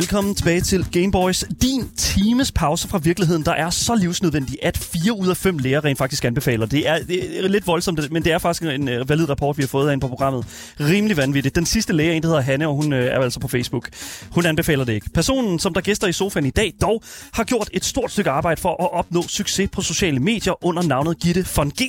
Velkommen tilbage til Gameboys. Din times pause fra virkeligheden, der er så livsnødvendig, at fire ud af fem læger rent faktisk anbefaler. Det er, det er lidt voldsomt, men det er faktisk en øh, valid rapport, vi har fået ind på programmet. Rimelig vanvittigt. Den sidste læge, en der hedder Hanne, og hun uh, er altså på Facebook. Hun anbefaler det ikke. Personen, som der gæster i sofaen i dag, dog har gjort et stort stykke arbejde for at opnå succes på sociale medier under navnet Gitte von G.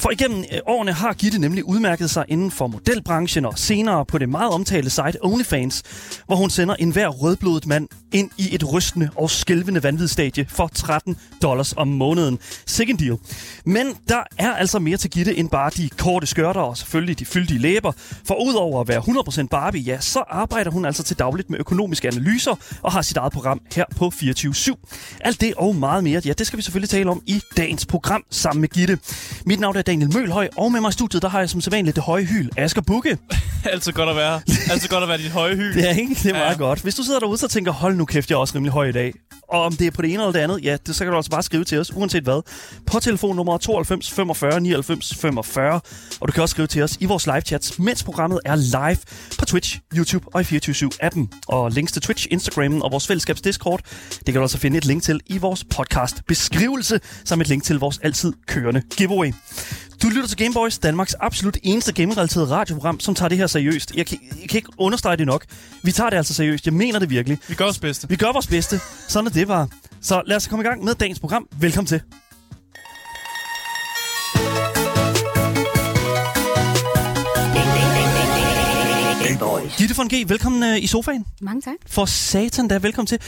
For igennem øh, årene har Gitte nemlig udmærket sig inden for modelbranchen og senere på det meget omtalte site OnlyFans, hvor hun sender enhver rødblodet mand ind i et rystende og skælvende vanvidsstadie for 13 dollars om måneden. Second deal. Men der er altså mere til Gitte end bare de korte skørter og selvfølgelig de fyldige læber. For udover at være 100% Barbie, ja, så arbejder hun altså til dagligt med økonomiske analyser og har sit eget program her på 24-7. Alt det og meget mere, ja, det skal vi selvfølgelig tale om i dagens program sammen med Gitte. Mit navn er Daniel Mølhøj, og med mig i studiet, der har jeg som sædvanligt det høje hyl, Asger Bukke. Altid godt at være. Altid godt at være dit høje hyl. Det er ikke, det er meget Ja. godt. Hvis du sidder derude, så tænker, hold nu kæft, jeg er også rimelig høj i dag. Og om det er på det ene eller det andet, ja, det, så kan du altså bare skrive til os, uanset hvad. På telefonnummer 92 45 99 45. Og du kan også skrive til os i vores live chats, mens programmet er live på Twitch, YouTube og i 24-7-appen. Og links til Twitch, Instagram og vores fællesskabs Discord, det kan du også finde et link til i vores podcast beskrivelse, samt et link til vores altid kørende giveaway. Du lytter til Gameboys, Danmarks absolut eneste gamerelaterede radioprogram, som tager det her seriøst. Jeg kan, jeg kan ikke understrege det nok. Vi tager det altså seriøst. Jeg mener det virkelig. Vi gør os bedste. Vi gør vores bedste. Sådan er det bare. Så lad os komme i gang med dagens program. Velkommen til. Gitte von G, velkommen øh, i sofaen. Mange tak. For satan da, velkommen til.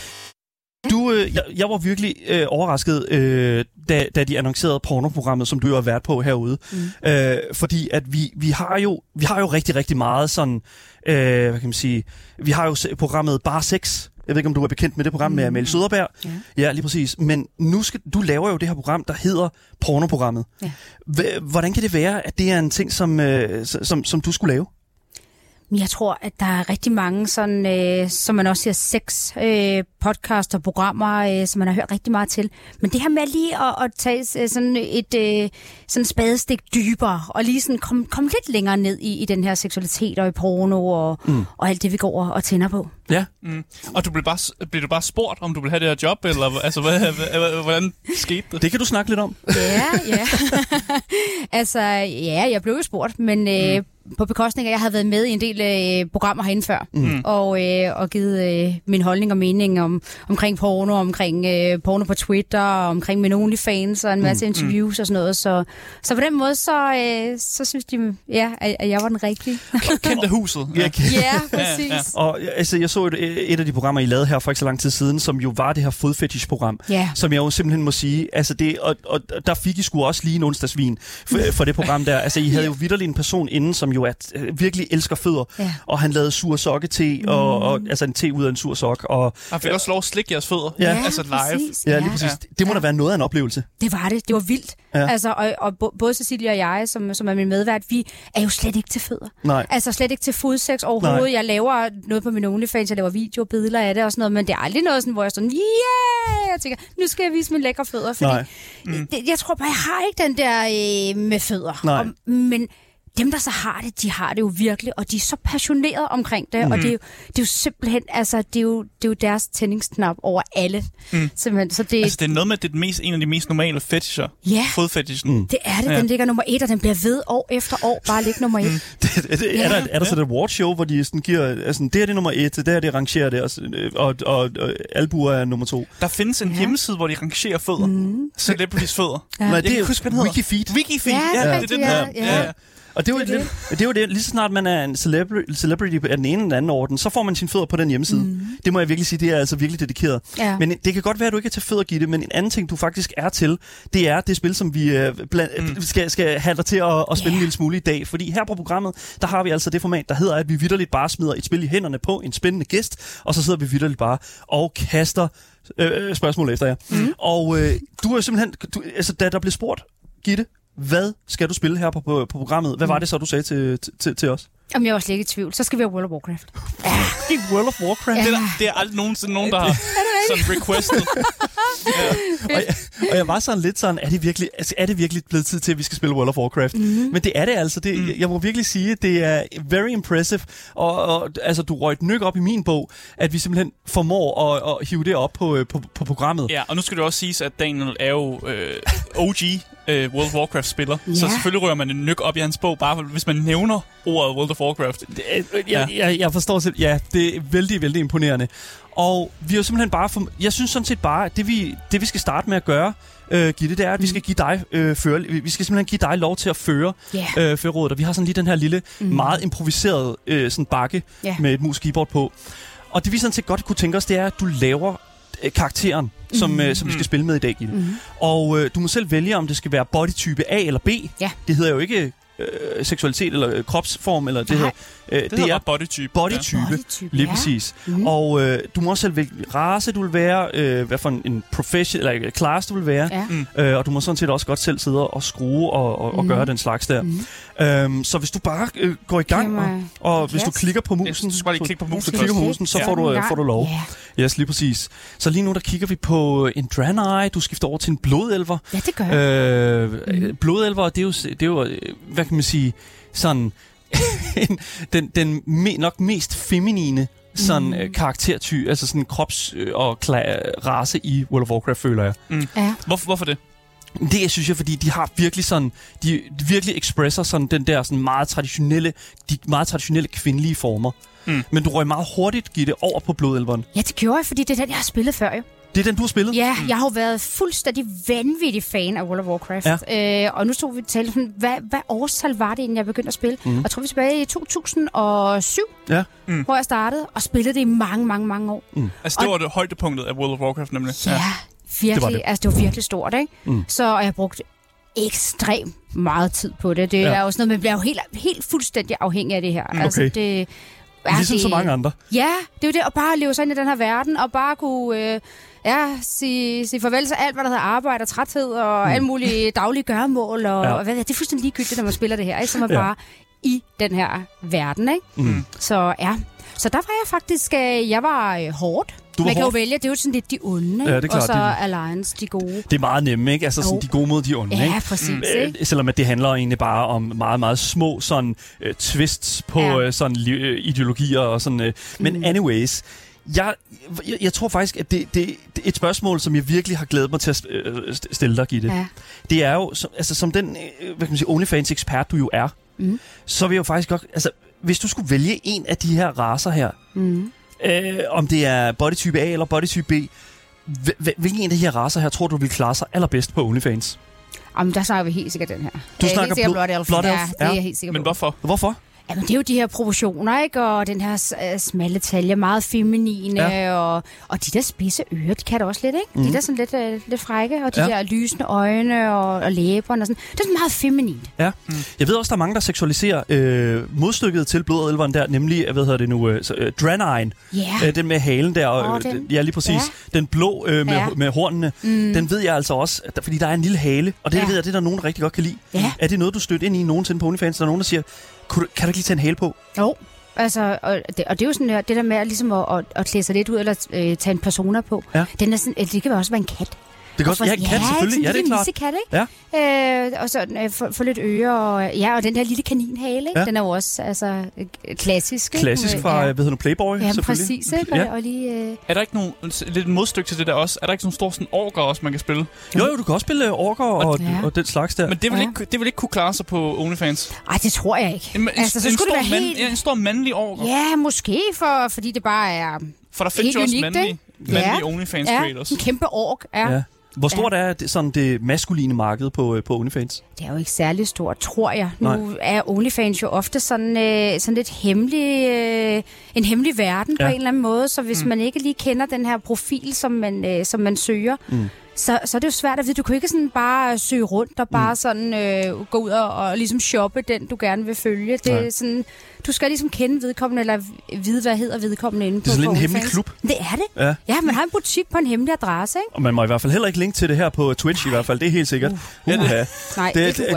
Du, øh, jeg, jeg var virkelig øh, overrasket, øh, da, da de annoncerede pornoprogrammet, som du har været på herude. Mm. Øh, fordi at vi, vi, har jo, vi har jo rigtig, rigtig meget sådan, øh, hvad kan man sige, vi har jo programmet Bar Sex. Jeg ved ikke, om du er bekendt med det program mm. med Amalie Søderberg. Ja. ja, lige præcis. Men nu skal, du laver jo det her program, der hedder pornoprogrammet. Ja. Hvordan kan det være, at det er en ting, som, øh, som, som du skulle lave? Men Jeg tror, at der er rigtig mange, sådan, øh, som man også siger, sex øh, podcast og programmer, øh, som man har hørt rigtig meget til. Men det her med lige at, at tage øh, sådan et øh, sådan spadestik dybere, og lige sådan komme kom lidt længere ned i, i den her seksualitet og i porno og, mm. og alt det, vi går og, og tænder på. Ja. Mm. Og du blev, bare, blev du bare spurgt, om du ville have det her job, eller altså, hvad, hvad, hvordan skete det? Det kan du snakke lidt om. Ja, ja. altså, ja, jeg blev jo spurgt, men øh, mm. På bekostning af, at jeg havde været med i en del øh, programmer herinde før, mm. og, øh, og givet øh, min holdning og mening om, omkring porno, omkring øh, porno på Twitter, omkring min OnlyFans og en masse mm. interviews og sådan noget. Så, så på den måde, så, øh, så synes de, ja, at, at jeg var den rigtige. Kendt af huset. Ja, ja, præcis. ja. Og altså, jeg så et, et af de programmer, I lavede her for ikke så lang tid siden, som jo var det her fodfetish-program, Ja. som jeg jo simpelthen må sige, altså det, og, og der fik I sgu også lige en onsdagsvin for, for det program der. Altså, I havde jo vidderligt en person inden, som jo er, øh, virkelig elsker fødder, Ja. og han lavede sur sokke te, og, og, altså en te ud af en sur sok, og Han fik også lov at slikke jeres fødder. Ja. Altså live. præcis. ja, lige præcis. Ja. Det må da være noget af en oplevelse. Det var det. Det var vildt. Ja. Ja. Altså, og, og både Cecilia og jeg, som, som er min medvært, vi er jo slet ikke til fødder. Nej. Altså slet ikke til fodsex overhovedet. Nej. Jeg laver noget på min OnlyFans, jeg laver videobilleder af det og sådan noget, men det er aldrig noget, sådan, hvor jeg sådan, yeah! Jeg tænker, nu skal jeg vise mine lækre fødder, fordi Nej. mm. det, jeg tror bare, jeg har ikke den der øh, med fødder. Nej. Og, men dem, der så har det, de har det jo virkelig, og de er så passionerede omkring det, mm. og det er, jo, det er jo simpelthen, altså, det er jo, det er jo deres tændingsknap over alle. Mm. Simpelthen, så det, Altså, det er noget med, at det er mest, en af de mest normale fetisher. Ja. Fodfetishen. Mm. det er det, Ja. den ligger nummer et, og den bliver ved år efter år, bare ligge nummer et. Mm. Det, det, er, der, er der sådan et awardshow, hvor de sådan giver, altså, det her det er nummer et, det her det rangerer det, og, og, og, og albuer er nummer to. Der findes en Ja. hjemmeside, hvor de rangerer fødder. Mm. Celebrities fødder. Ja. Nej, Jeg det kan er ikke huske, hvad den hedder. Wikifeed. Wikifeed. Ja, det er det er rigtigt, den ja, her. ja. Og det er jo Det det, er lidt, det er jo det, lige så snart man er en celebrity, celebrity af den ene eller anden orden, så får man sine fødder på den hjemmeside. Mm. Det må jeg virkelig sige, det er altså virkelig dedikeret. Ja. Men det kan godt være, at du ikke er til fødder, Gitte, men en anden ting, du faktisk er til, det er det spil, som vi uh, bland, mm. skal, skal have dig til at, at spille Ja. en lille smule i dag. Fordi her på programmet, der har vi altså det format, der hedder, at vi vidderligt bare smider et spil i hænderne på en spændende gæst, og så sidder vi vidderligt bare og kaster øh, spørgsmål efter jer. Mm. Og øh, du er simpelthen, du, altså da der blev spurgt, Gitte, hvad skal du spille her på, på, på programmet? Hvad var det så, du sagde til, til, til os? Om jeg var slet ikke i tvivl, så skal vi have World of Warcraft. I World of Warcraft? Det er, der, det er aldrig nogensinde nogen, der har sådan requestet. og, jeg, og jeg var sådan lidt sådan, er det virkelig, altså, er det virkelig blevet tid til, at vi skal spille World of Warcraft? Mm-hmm. Men det er det altså. Det, mm. Jeg må virkelig sige, det er very impressive. Og, og altså, du røg et nyk op i min bog, at vi simpelthen formår at, at hive det op på, øh, på, på programmet. Ja, og nu skal det også siges, at Daniel er jo øh, OG øh, World of Warcraft-spiller. Ja. Så selvfølgelig rører man en nyk op i hans bog, bare hvis man nævner ordet World of Warcraft. Det, jeg, ja. jeg, jeg forstår selv. Ja, det er vældig, vældig imponerende. Og vi har simpelthen bare... For, jeg synes sådan set bare, at det vi, det vi skal starte med at gøre, øh, Gitte, det er, at mm. vi skal give dig øh, føre, vi skal simpelthen give dig lov til at føre yeah. øh, førerådet. Og vi har sådan lige den her lille, mm. meget improviseret øh, sådan bakke yeah. med et mus keyboard på. Og det vi sådan set godt kunne tænke os, det er, at du laver øh, karakteren, som, mm. øh, som vi skal spille med i dag, Gitte. Mm. Og øh, du må selv vælge, om det skal være bodytype A eller B. Ja. Det hedder jo ikke øh, seksualitet eller øh, kropsform, eller det Nej. hedder, øh, Det, det er bodytype. bodytype, Ja. Bodytype, lige ja. præcis. Mm. Og øh, du må også selv vælge race, du vil være, øh, hvad for en, en profession, eller øh, class, du vil være. Ja. Mm. Øh, og du må sådan set også godt selv sidde og skrue og, og, og Mhm. gøre den slags der. Mhm. Øhm, så hvis du bare øh, går i gang, og, Jamen, og hvis du yes. klikker på musen, du skal bare lige klikke på så musen klikker på musen, så Ja. får, du, øh, Ja. får du lov. Ja. Yes, lige præcis. Så lige nu der kigger vi på en Draenei, du skifter over til en blodelver. ja, det gør jeg. Øh, mm. Blodelver, det er, jo, det er jo, øh, hvad kan man sige, sådan, en- den, den me, nok mest feminine sådan Mm. mm. karakterty, altså sådan krops- øh, og kla- race i World of Warcraft, føler jeg. Ja. Hvorfor, hvorfor det? Det synes jeg, fordi de har virkelig sådan, de, de virkelig expresser sådan den der sådan meget traditionelle, de meget traditionelle kvindelige former. Mm. Men du røg meget hurtigt, Gitte, over på blodelveren. ja, det gjorde jeg, fordi det er den, jeg har spillet før jo. Det er den, du har spillet? Ja, jeg har jo været fuldstændig vanvittig fan af World of Warcraft. Ja. Øh, og nu stod vi og talte sådan, hvad, hvad årstal var det, inden jeg begyndte at spille? Mm. Og jeg tror, vi er tilbage i 2007, Ja. Mm. hvor jeg startede, og spillede det i mange, mange, mange år. Altså, det Og- var det højdepunktet af World of Warcraft, nemlig. Ja, virkelig. Det var Det. Altså, det var virkelig stort, ikke? Mm. Så og jeg brugte ekstremt meget tid på det. Det Ja. er jo sådan noget, man bliver jo helt, helt fuldstændig afhængig af det her. Mm, Altså, okay. det, Ligesom det, så mange andre. Ja, det er jo det, at bare leve sig ind i den her verden, og bare kunne øh, ja, sige, sige farvel til alt, hvad der hedder arbejde og træthed, og mm. alle mulige daglige gøremål, og, Ja. og hvad, det er fuldstændig ligegyldigt, når man spiller det her, ikke? så man Ja. bare i den her verden. Ikke? Mm. Så ja, så der var jeg faktisk, øh, jeg var øh, hårdt. Du man kan hård. jo vælge, det er jo sådan lidt de onde, Ja, det er klart, og så det Alliance, de gode. Det er meget nemme, ikke? Altså sådan Jo. de gode mod de onde, Ja, ikke? præcis. Mm. Ikke? Selvom at det handler egentlig bare om meget, meget små sådan øh, twists på Ja. øh, sådan øh, ideologier og sådan. Øh. Men Mm. anyways, jeg, jeg, jeg tror faktisk, at det, det, det er et spørgsmål, som jeg virkelig har glædet mig til at øh, st- stille dig, Gitte. Ja. Det er jo, som, altså som den, øh, hvad kan man sige, OnlyFans-ekspert du jo er, Mm. så vil jeg jo faktisk godt, altså hvis du skulle vælge en af de her raser her, Mm. øh, om det er bodytype A eller bodytype B, hv- hv- hvilken en af de her raser her tror du vil klare sig allerbedst på OnlyFans? Jamen, der snakker vi helt sikkert den her. Du Jeg er snakker helt sikkert Blood- Blood Elf. Ja, det er helt sikker Men hvorfor? Hvorfor? Jamen, det er jo de her proportioner, ikke? Og den her uh, smalle talje, meget feminine, ja. og, og de der spidse ører, de kan da også lidt, ikke? Mm. De der sådan lidt, uh, lidt frække, og de Ja. der lysende øjne og, og læberne og sådan. Det er sådan meget feminint. Ja. Mm. Jeg ved også, der er mange, der seksualiserer øh, modstykket til blodelveren der, nemlig, hvad hedder det nu, øh, øh, Draenei, Ja. øh, den med halen der, og, øh, den- ja lige præcis, ja. den blå øh, med, Ja. med hornene, Mm. den ved jeg altså også, fordi der er en lille hale, og det Ja. ved jeg, det er der nogen, der rigtig godt kan lide. Ja. Er det noget, du støtter ind i nogensinde på OnlyFans? Der er nogen, der siger, kan du, kan du ikke lige tage en hale på? Jo. Altså, og det, og det er jo sådan det der med at, ligesom at, at, at klæde sig lidt ud, eller øh, tage en persona på. Ja. Den er sådan, det kan også være en kat. Det kan også, ja, en kat selvfølgelig, ja, det er klart. kat, ikke? Ja. Øh, og så øh, få, få lidt ører, og, ja, og den der lille kaninhale, ikke? Ja. Den er jo også altså, klassisk. ikke? Klassisk fra, ja. hvad hedder nu, Playboy, Ja, selvfølgelig. præcis, ikke? Ja. Og, og lige... Øh, Er der ikke nogen, lidt en modstykke til det der også? Er der ikke sådan en stor sådan orker også, man kan spille? Jo, jo, du kan også spille øh, orker og, Ja. og den slags der. Men det vil, Ja. ikke, det vil ikke kunne klare sig på OnlyFans. ej, det tror jeg ikke. En, en, Altså, så en, skulle det stor være mand, helt- ja, en stor mandlig orker. Ja, måske, for, fordi det bare er... For der findes Helt jo også unikt, mandlige, mandlige Ja. OnlyFans Ja, creators. en kæmpe ork. Ja. ja. Ja. Hvor stort er det, sådan det maskuline marked på, øh, på OnlyFans? Det er jo ikke særlig stort, tror jeg. Nu Nej. er OnlyFans jo ofte sådan, øh, sådan lidt hemmelig, øh, en hemmelig verden ja. Ja. på en eller anden måde. Så hvis mm. man ikke lige kender den her profil, som man, øh, som man søger, mm. så, så er det jo svært at vide. Du kan ikke sådan bare søge rundt og bare mm. sådan øh, gå ud og, og ligesom shoppe den, du gerne vil følge. Det er sådan, du skal ligesom kende vedkommende, eller vide, hvad hedder vedkommende inde på Det er sådan lidt en hemmelig klub. Det er det. Ja. Ja, man har en butik på en hemmelig adresse, ikke? Og man må i hvert fald heller ikke linke til det her på Twitch i hvert fald. Det er helt sikkert. Uh, Ja, det- Nej, det, det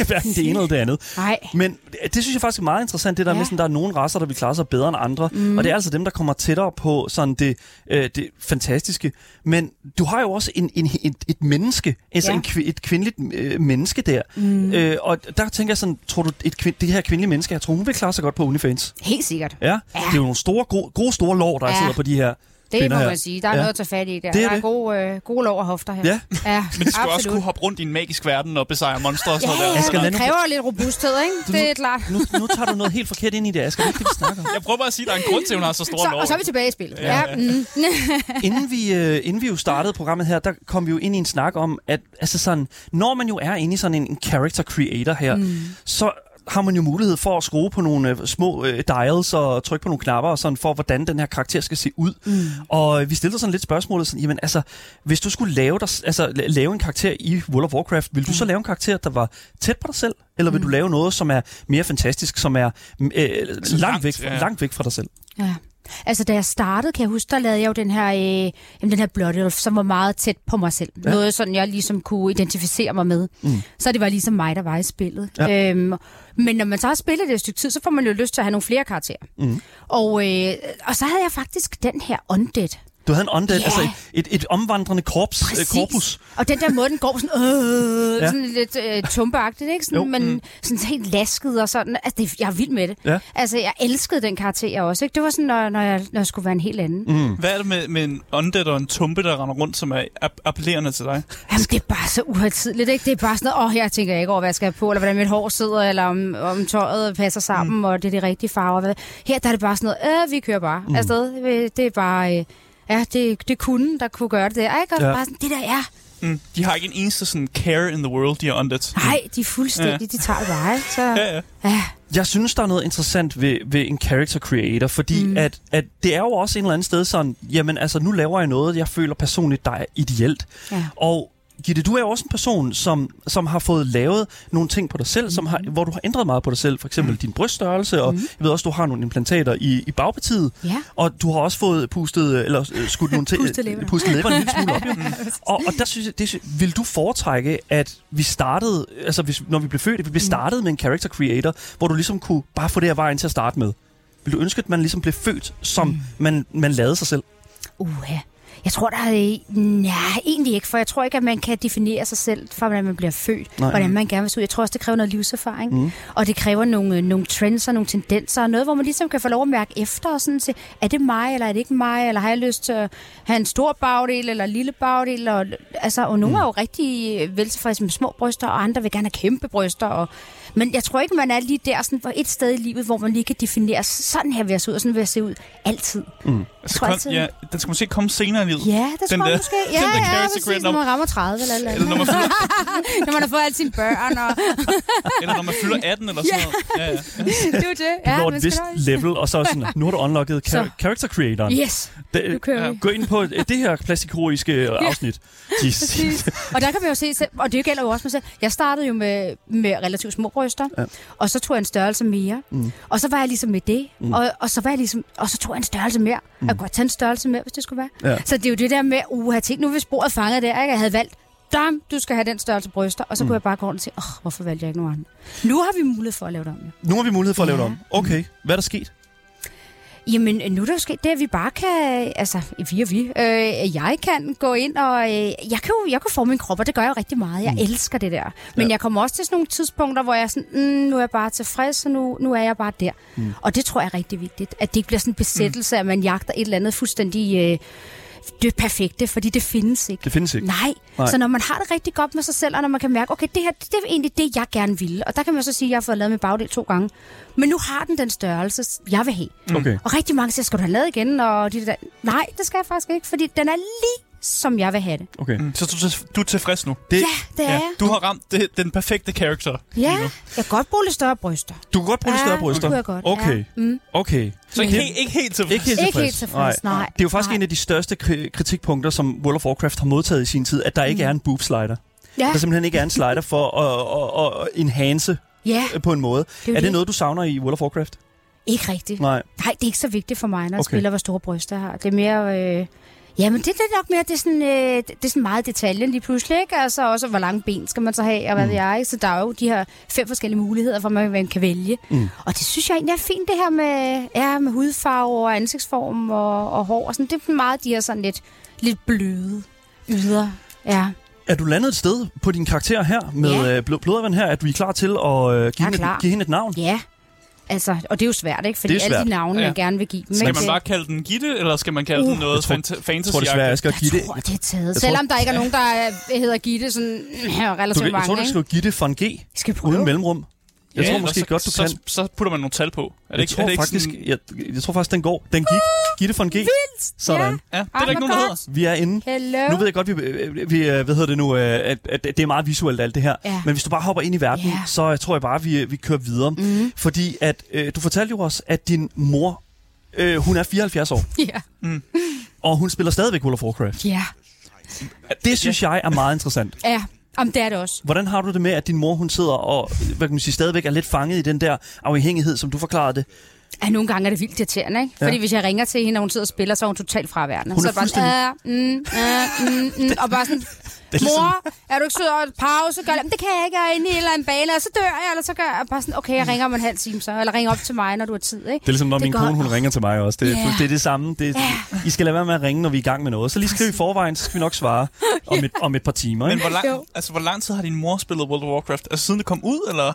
er hverken det ene eller det andet. Nej. Men det synes jeg faktisk er meget interessant, det der ja. Med, sådan, der er nogle raser, der vil klare sig bedre end andre. Mm. Og det er altså dem, der kommer tættere på sådan det, øh, det fantastiske. Men du har jo også en, en, et, et menneske, altså Ja. en, et kvindeligt øh, menneske der. Mm. Øh, og der tænker jeg sådan, tror du, et kvind, det her kvindelige menneske, jeg tror, hun vil klare sig godt på OnlyFans? Helt sikkert. Ja? ja. Det er jo nogle store, gode, gode store lår, der ja. Sidder på de her Det må her. man sige. Der er Ja. noget at tage fat i der. Det er der er det. gode, øh, gode lov og hofter her. Ja. ja Men det skal også kunne hoppe rundt i en magisk verden og besejre monstre og sådan Ja, noget ja, der. Lad det kræver lidt robusthed, ikke? Det er klart. Nu, nu tager du noget helt forkert ind i det, Asger. Det er ikke det, vi snakker om. Jeg prøver bare at sige, at der er en grund til, at hun har så store Så, lår. og så er vi tilbage i spillet. Ja. Ja, mm. inden vi, øh, inden vi jo startede programmet her, der kom vi jo ind i en snak om, at altså sådan, når man jo er inde i sådan en, en character creator her, mm. så har man jo mulighed for at skrue på nogle øh, små øh, dials og trykke på nogle knapper og sådan for, hvordan den her karakter skal se ud. Mm. Og vi stillede sådan lidt spørgsmålet sådan, jamen altså, hvis du skulle lave, dig, altså, la- lave en karakter i World of Warcraft, vil du så lave en karakter, der var tæt på dig selv? Eller vil mm. du lave noget, som er mere fantastisk, som er øh, langt, langt, væk, ja. langt væk fra dig selv? ja. Altså, da jeg startede, kan jeg huske, der lavede jeg jo den her, øh, jamen, den her Blood Elf, som var meget tæt på mig selv. Ja. Noget, sådan jeg ligesom kunne identificere mig med. Mm. Så det var ligesom mig, der var i spillet. Ja. Øhm, men når man så har spillet det et stykke tid, så får man jo lyst til at have nogle flere karakterer. Mm. Og, øh, og så havde jeg faktisk den her Undead. Du havde en undead, Ja. altså et, et omvandrende korps, øh, Præcis. korpus. Og den der måde, den går sådan, øh, Ja. sådan lidt øh, tumpeagtigt, ikke? Sådan, Jo. men sådan helt lasket og sådan. Altså, det, jeg er vild med det. Ja. Altså, jeg elskede den karakter også, ikke? Det var sådan, når, når, jeg, når jeg skulle være en helt anden. Mm. Hvad er det med, med en undead og en tumpe, der render rundt, som er app- appellerende til dig? Jamen, det er bare så uhøjtidligt, ikke? Det er bare sådan noget, åh, jeg tænker ikke over, hvad jeg skal have på, eller hvordan mit hår sidder, eller om, om tøjet passer sammen, mm. og det er de rigtige farver. Her der er det bare sådan noget, øh, vi kører bare mm. afsted. Det er bare, øh, ja, det, det er kunden, der kunne gøre det der, ikke? Og Ja. bare sådan, det der er, Mm. De har ikke en eneste sådan care in the world, de her undead. nej, de er fuldstændig, ja. de tager det bare? Så, Ja, ja. ja. Jeg synes, der er noget interessant ved, ved en character creator, fordi mm. at, at det er jo også en eller anden sted sådan, jamen altså, nu laver jeg noget, jeg føler personligt, der er ideelt. Ja. Og Gitte, du er også en person, som, som har fået lavet nogle ting på dig selv, mm. som har, hvor du har ændret meget på dig selv. For eksempel mm. din bryststørrelse, og jeg ved også, du har nogle implantater i, i bagpartiet. Ja. Og du har også fået pustet, eller øh, skudt nogle ting, Pustet læberne. pustet læberne en lille smule op. Jo. og, og der synes jeg, det, vil du foretrække, at vi startede, altså hvis, når vi blev født, at vi blev startet med en character creator, hvor du ligesom kunne bare få det her vejen til at starte med? Vil du ønske, at man ligesom blev født, som mm. man, man lavede sig selv? Uh, ja. Jeg tror, der er... Nej, egentlig ikke, for jeg tror ikke, at man kan definere sig selv, fra hvordan man bliver født, Nej. Hvordan man gerne vil se ud. Jeg tror også, det kræver noget livserfaring, mm. og det kræver nogle, øh, nogle trends og nogle tendenser, og noget, hvor man ligesom kan få lov at mærke efter og sådan se, er det mig, eller er det ikke mig, eller har jeg lyst til at have en stor bagdel, eller en lille bagdel, og, altså, og nogle mm. er jo rigtig veltilfredse med små bryster, og andre vil gerne have kæmpe bryster, og, men jeg tror ikke, man er lige der sådan, for et sted i livet, hvor man lige kan definere, sådan her vil jeg se ud, og sådan vil jeg se ud altid. Mm. Altså, tror kom, altid- ja, den skal måske komme senere livet. Ja, det Den tror jeg måske. den Ja, der ja, præcis, creator, når man rammer 30 eller eller Eller når man fylder, når man har fået alle sine børn. Og... eller når man fylder 18 eller sådan noget. Ja, ja. det er jo det. Du Ja, når et vist nok- level, og så er sådan, nu har du unlocket Så. character creatoren. Yes, Det- nu kører vi. Gå ind på det her plastikkirurgiske øh, afsnit. Jesus. Præcis. Og der kan vi jo se, og det gælder jo også mig selv. Jeg startede jo med, med relativt små bryster, Ja. ja. og så tog jeg en størrelse mere. Mm. Og så var jeg ligesom med det, mm. og, og, så var jeg ligesom, og så tog jeg en størrelse mere. Mm. Jeg kunne godt tage en størrelse mere, hvis det skulle være. Ja. Så det er jo det der med, uh, jeg tænkte, nu hvis sporet fanget der, ikke? jeg havde valgt, dam, du skal have den størrelse bryster, og så mm. kunne jeg bare gå rundt og sige, åh, oh, hvorfor valgte jeg ikke nogen andre? Nu har vi mulighed for at lave det om. Ja. Nu har vi mulighed for at lave det om. Okay, hvad er der sket? Jamen, nu er der jo sket det, at vi bare kan, altså, vi og vi, øh, jeg kan gå ind, og øh, jeg, kan jo, jeg kan forme min krop, og det gør jeg jo rigtig meget. Jeg mm. elsker det der. Men ja. jeg kommer også til sådan nogle tidspunkter, hvor jeg er sådan, mm, nu er jeg bare tilfreds, og nu, nu er jeg bare der. Mm. Og det tror jeg er rigtig vigtigt, at det ikke bliver sådan en besættelse, mm. at man jagter et eller andet fuldstændig... Øh, det perfekte, fordi det findes ikke. Det findes ikke. Nej. Nej. Så når man har det rigtig godt med sig selv, og når man kan mærke, okay, det her det er egentlig det, jeg gerne ville. Og der kan man så sige, at jeg har fået lavet min bagdel to gange. Men nu har den den størrelse, jeg vil have. Okay. Og rigtig mange siger, skal du have lavet igen? Og de der, nej, det skal jeg faktisk ikke, fordi den er lige som jeg vil have det. Okay. Mm. Så du, du er tilfreds nu? Det, Ja, det er jeg. Du har ramt det, den perfekte karakter. Ja, jeg kan godt bruge lidt større bryster. Du kan godt bruge ja, Ja, større det bryster? kunne jeg godt, Okay, ja. Mm. okay. Så ikke, Det- helt, ikke helt tilfreds. Ikke helt Ikke tilfreds. helt tilfreds, nej. Det er jo faktisk Nej. en af de største kri- kritikpunkter, som World of Warcraft har modtaget i sin tid, at der ikke Mm. er en boob slider. Ja, Der simpelthen ikke er en slider for at, at, at enhance ja, på en måde. det er, Er jo det noget, du savner i World of Warcraft? Ikke rigtigt. Nej. Nej, det er ikke så vigtigt for mig, når jeg Okay. spiller, hvor store bryster jeg har. Det er mere... Øh... Jamen, det, er nok mere, det er, sådan, øh, det er sådan meget detaljen lige pludselig, ikke? Altså også, hvor lange ben skal man så have, og hvad Mm. ved jeg, ikke? Så der er jo de her fem forskellige muligheder, for man, man kan vælge. Mm. Og det synes jeg egentlig er fint, det her med, ja, med hudfarve og ansigtsform og, og hår. Og sådan. Det er meget de her sådan lidt, lidt bløde yder. Ja, Er du landet et sted på din karakter her, med Ja. øh, blod, blodvand her, at du er klar til at øh, give, hende, klar. give hende et navn? ja. Altså, og det er jo svært, ikke? Fordi Det er alle svært. de navne, Ja. jeg gerne vil give dem. Skal ikke? man bare kalde den Gitte, eller skal man kalde Uh. den noget Jeg Jeg fantasy tror desværre, jeg skal give det... Jeg tror, det er taget. Jeg Selvom tror- der ikke er nogen, der er- hedder Gitte sådan her Du, relativt jeg mange, tror, du det for en G, skal prøve. uden mellemrum. Jeg tror eller måske så, godt, du så, kan. Så putter man nogle tal på. Er det Jeg ikke, tror, er det ikke faktisk, sådan, jeg, jeg tror faktisk, den går. Den gik. Giv det for en G. Sådan. Ja, det er der ikke nogen, der hedder. Vi er inde. Hello. Nu ved jeg godt, vi, vi øh, hvad hedder det nu, øh, at, at det er meget visuelt alt det her. Ja. Men hvis du bare hopper ind i verden, Ja. så øh, tror jeg bare, vi, vi kører videre. Mm. Fordi at øh, du fortalte jo også, at din mor, øh, hun er 74 år, Ja. og hun spiller stadigvæk World of Warcraft. Ja. Det synes jeg er meget interessant. Ja. Om det er det også. Hvordan har du det med, at din mor, hun sidder og hvad kan man sige, stadigvæk er lidt fanget i den der afhængighed, som du forklarede det? Ja, nogle gange er det vildt irriterende, ikke? Ja. Fordi hvis jeg ringer til hende, og hun sidder og spiller, så er hun totalt fraværende. Hun er så bare, sådan, "Ah, mm, ah, mm, mm, og bare sådan, Det er ligesom, mor, er du ikke sød og pause? Gør det. "Men det kan jeg ikke, jeg er inde i en eller anden bane, og så dør jeg, eller så gør jeg bare sådan, okay, jeg ringer om en halv time så, eller ringer op til mig, når du har tid, ikke? det er ligesom, når Det min kone, hun ringer til mig også. Det, Ja. det er det samme. Det, I skal lade være med at ringe, når vi er i gang med noget. Så lige skriv i forvejen, så skal vi nok svare om et, om et par timer. Men Ikke? hvor lang, altså, hvor lang tid har din mor spillet World of Warcraft? Altså siden det kom ud, eller?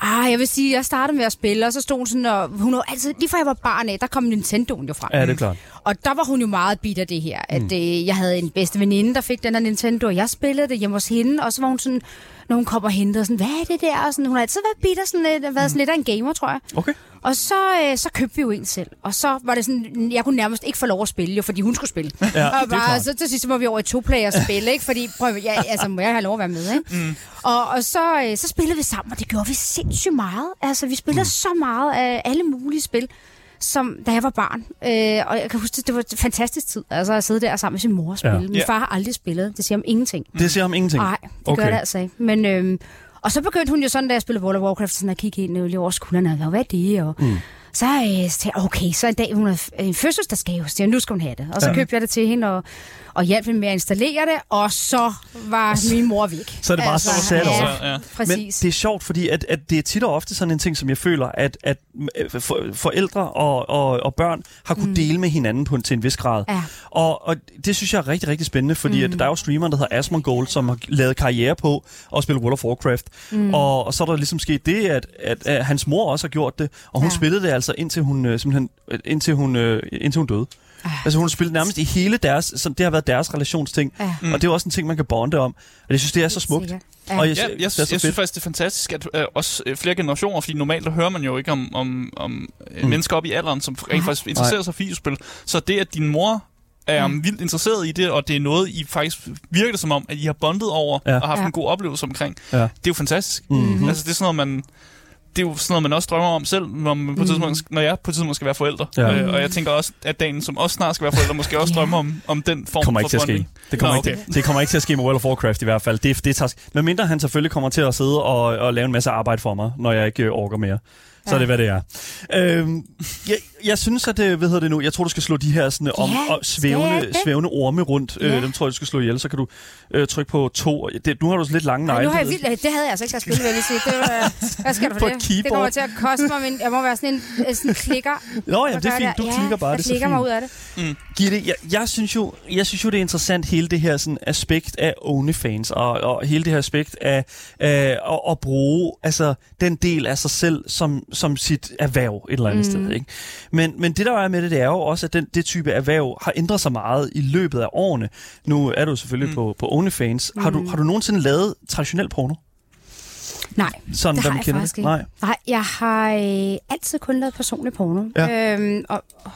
Ah, jeg vil sige, jeg startede med at spille, og så stod hun sådan, og hun var altid, lige fra jeg var barn af, der kom Nintendoen jo frem. Ja, det er klart. Og der var hun jo meget bit af det her, at øh, jeg havde en bedste veninde, der fik den her Nintendo, og jeg spillede det hjemme hos hende, og så var hun sådan, når hun kom og hentede, sådan, hvad er det der? Og sådan, hun har altid været bit af sådan lidt, været sådan lidt af en gamer, tror jeg. Okay. Og så, øh, så købte vi jo en selv, og så var det sådan, jeg kunne nærmest ikke få lov at spille, jo, fordi hun skulle spille. Ja, og det bare, så til sidst var vi over i to-player spil, ikke? Fordi, prøv, ja, altså, må jeg have lov at være med, ikke? Mm. Og, og så, øh, så spillede vi sammen, og det gjorde vi sindssygt meget. Altså, vi spillede mm. så meget af alle mulige spil, som da jeg var barn. Øh, og jeg kan huske, det var en fantastisk tid, altså at sidde der sammen med sin mor og spille. Ja. Min Ja. far har aldrig spillet, det siger om ingenting. Det siger om ingenting. Nej, det Okay. gør det altså ikke. Men, øhm, og så begyndte hun jo sådan, da jeg spillede World of Warcraft, sådan at kigge ind lige over skuldrene, og hvad er det? Og mm. Så, øh, tænkte jeg, okay, så en dag, hun har en fødselsdagsgave, så jeg, nu skal hun have det. Og så Ja. købte jeg det til hende, og, og hjalp hende med at installere det, og så var min mor væk. Så er det bare så sat ja, over. Ja, ja. Men præcis. det er sjovt, fordi at, at det er tit og ofte sådan en ting, som jeg føler, at, at øh, for, forældre og, og, og børn har kunnet mm. dele med hinanden på en, til en vis grad. Ja. Og, og det synes jeg er rigtig, rigtig spændende, fordi mm. at der er jo streameren, der hedder Asmongold, som har lavet karriere på at spille World of Warcraft. Mm. Og, og så er der ligesom sket det, at, at, at hans mor også har gjort det, og hun. Ja. spillede det altså indtil hun, øh, simpelthen, øh, indtil hun, øh, indtil hun døde. Ah, Altså hun spillede nærmest i hele deres, som det har været deres relationsting. Mm. Og det er også en ting, man kan bonde om. Og jeg synes, det er så smukt. Ja. Og jeg, Ja, jeg, det er jeg, så jeg synes faktisk, det er fantastisk, at øh, også øh, flere generationer, fordi normalt der hører man jo ikke om, om, om Mm. mennesker op i alderen, som rent faktisk interesserer sig for videospil. Så det, at din mor er Mm. vildt interesseret i det, og det er noget, I faktisk virker det som om, at I har bondet over Ja. og haft Ja. en god oplevelse omkring. Ja. Det er jo fantastisk. Mhm. Altså, det er sådan noget, man... Det er jo sådan noget, man også drømmer om selv, når, man på et Mm. tidspunkt, når jeg på et tidspunkt skal være forældre. Ja. Øh, og jeg tænker også, at dagen, som også snart skal være forældre, måske også drømmer om, om den form kommer for ikke til at ske. Det kommer, Nå, ikke, okay. det, det kommer ikke til at ske med World of Warcraft i hvert fald. Det, det tager, men mindre han selvfølgelig kommer til at sidde og, og lave en masse arbejde for mig, når jeg ikke øh, orker mere. Så er det, hvad det er. Øhm, jeg, jeg synes, at det, hvad hedder det nu, jeg tror, du skal slå de her sådan, om, Ja, og svævende, svævende orme rundt. Øh, Ja. dem tror jeg, du skal slå ihjel. Så kan du øh, trykke på to. Det, nu har du så lidt lange negle. nu har jeg vildt, det havde jeg altså ikke til at spille, vil jeg lige sige. Det var, hvad skal du På for et det? keyboard. Det kommer til at koste mig, min, jeg må være sådan en, øh, sådan en klikker. Nå, ja, der det er fint. Du Ja, klikker bare. Jeg Det er klikker mig ud af det. Gitte, jeg, jeg, synes jo, jeg synes jo, det er interessant hele det her sådan, aspekt af OnlyFans, og, og hele det her aspekt af øh, at, at bruge altså, den del af sig selv som, som sit erhverv et eller andet mm. sted. Ikke? Men, men det, der er med det, det er jo også, at den, det type erhverv har ændret sig meget i løbet af årene. Nu er du selvfølgelig mm. på, på OnlyFans. Mm. Har, du, har du nogensinde lavet traditionel porno? Nej, Sådan, det har jeg kender faktisk det? ikke. Nej. Nej, jeg har øh, altid kun lavet personlig porno. Ja. Øhm, og, åh,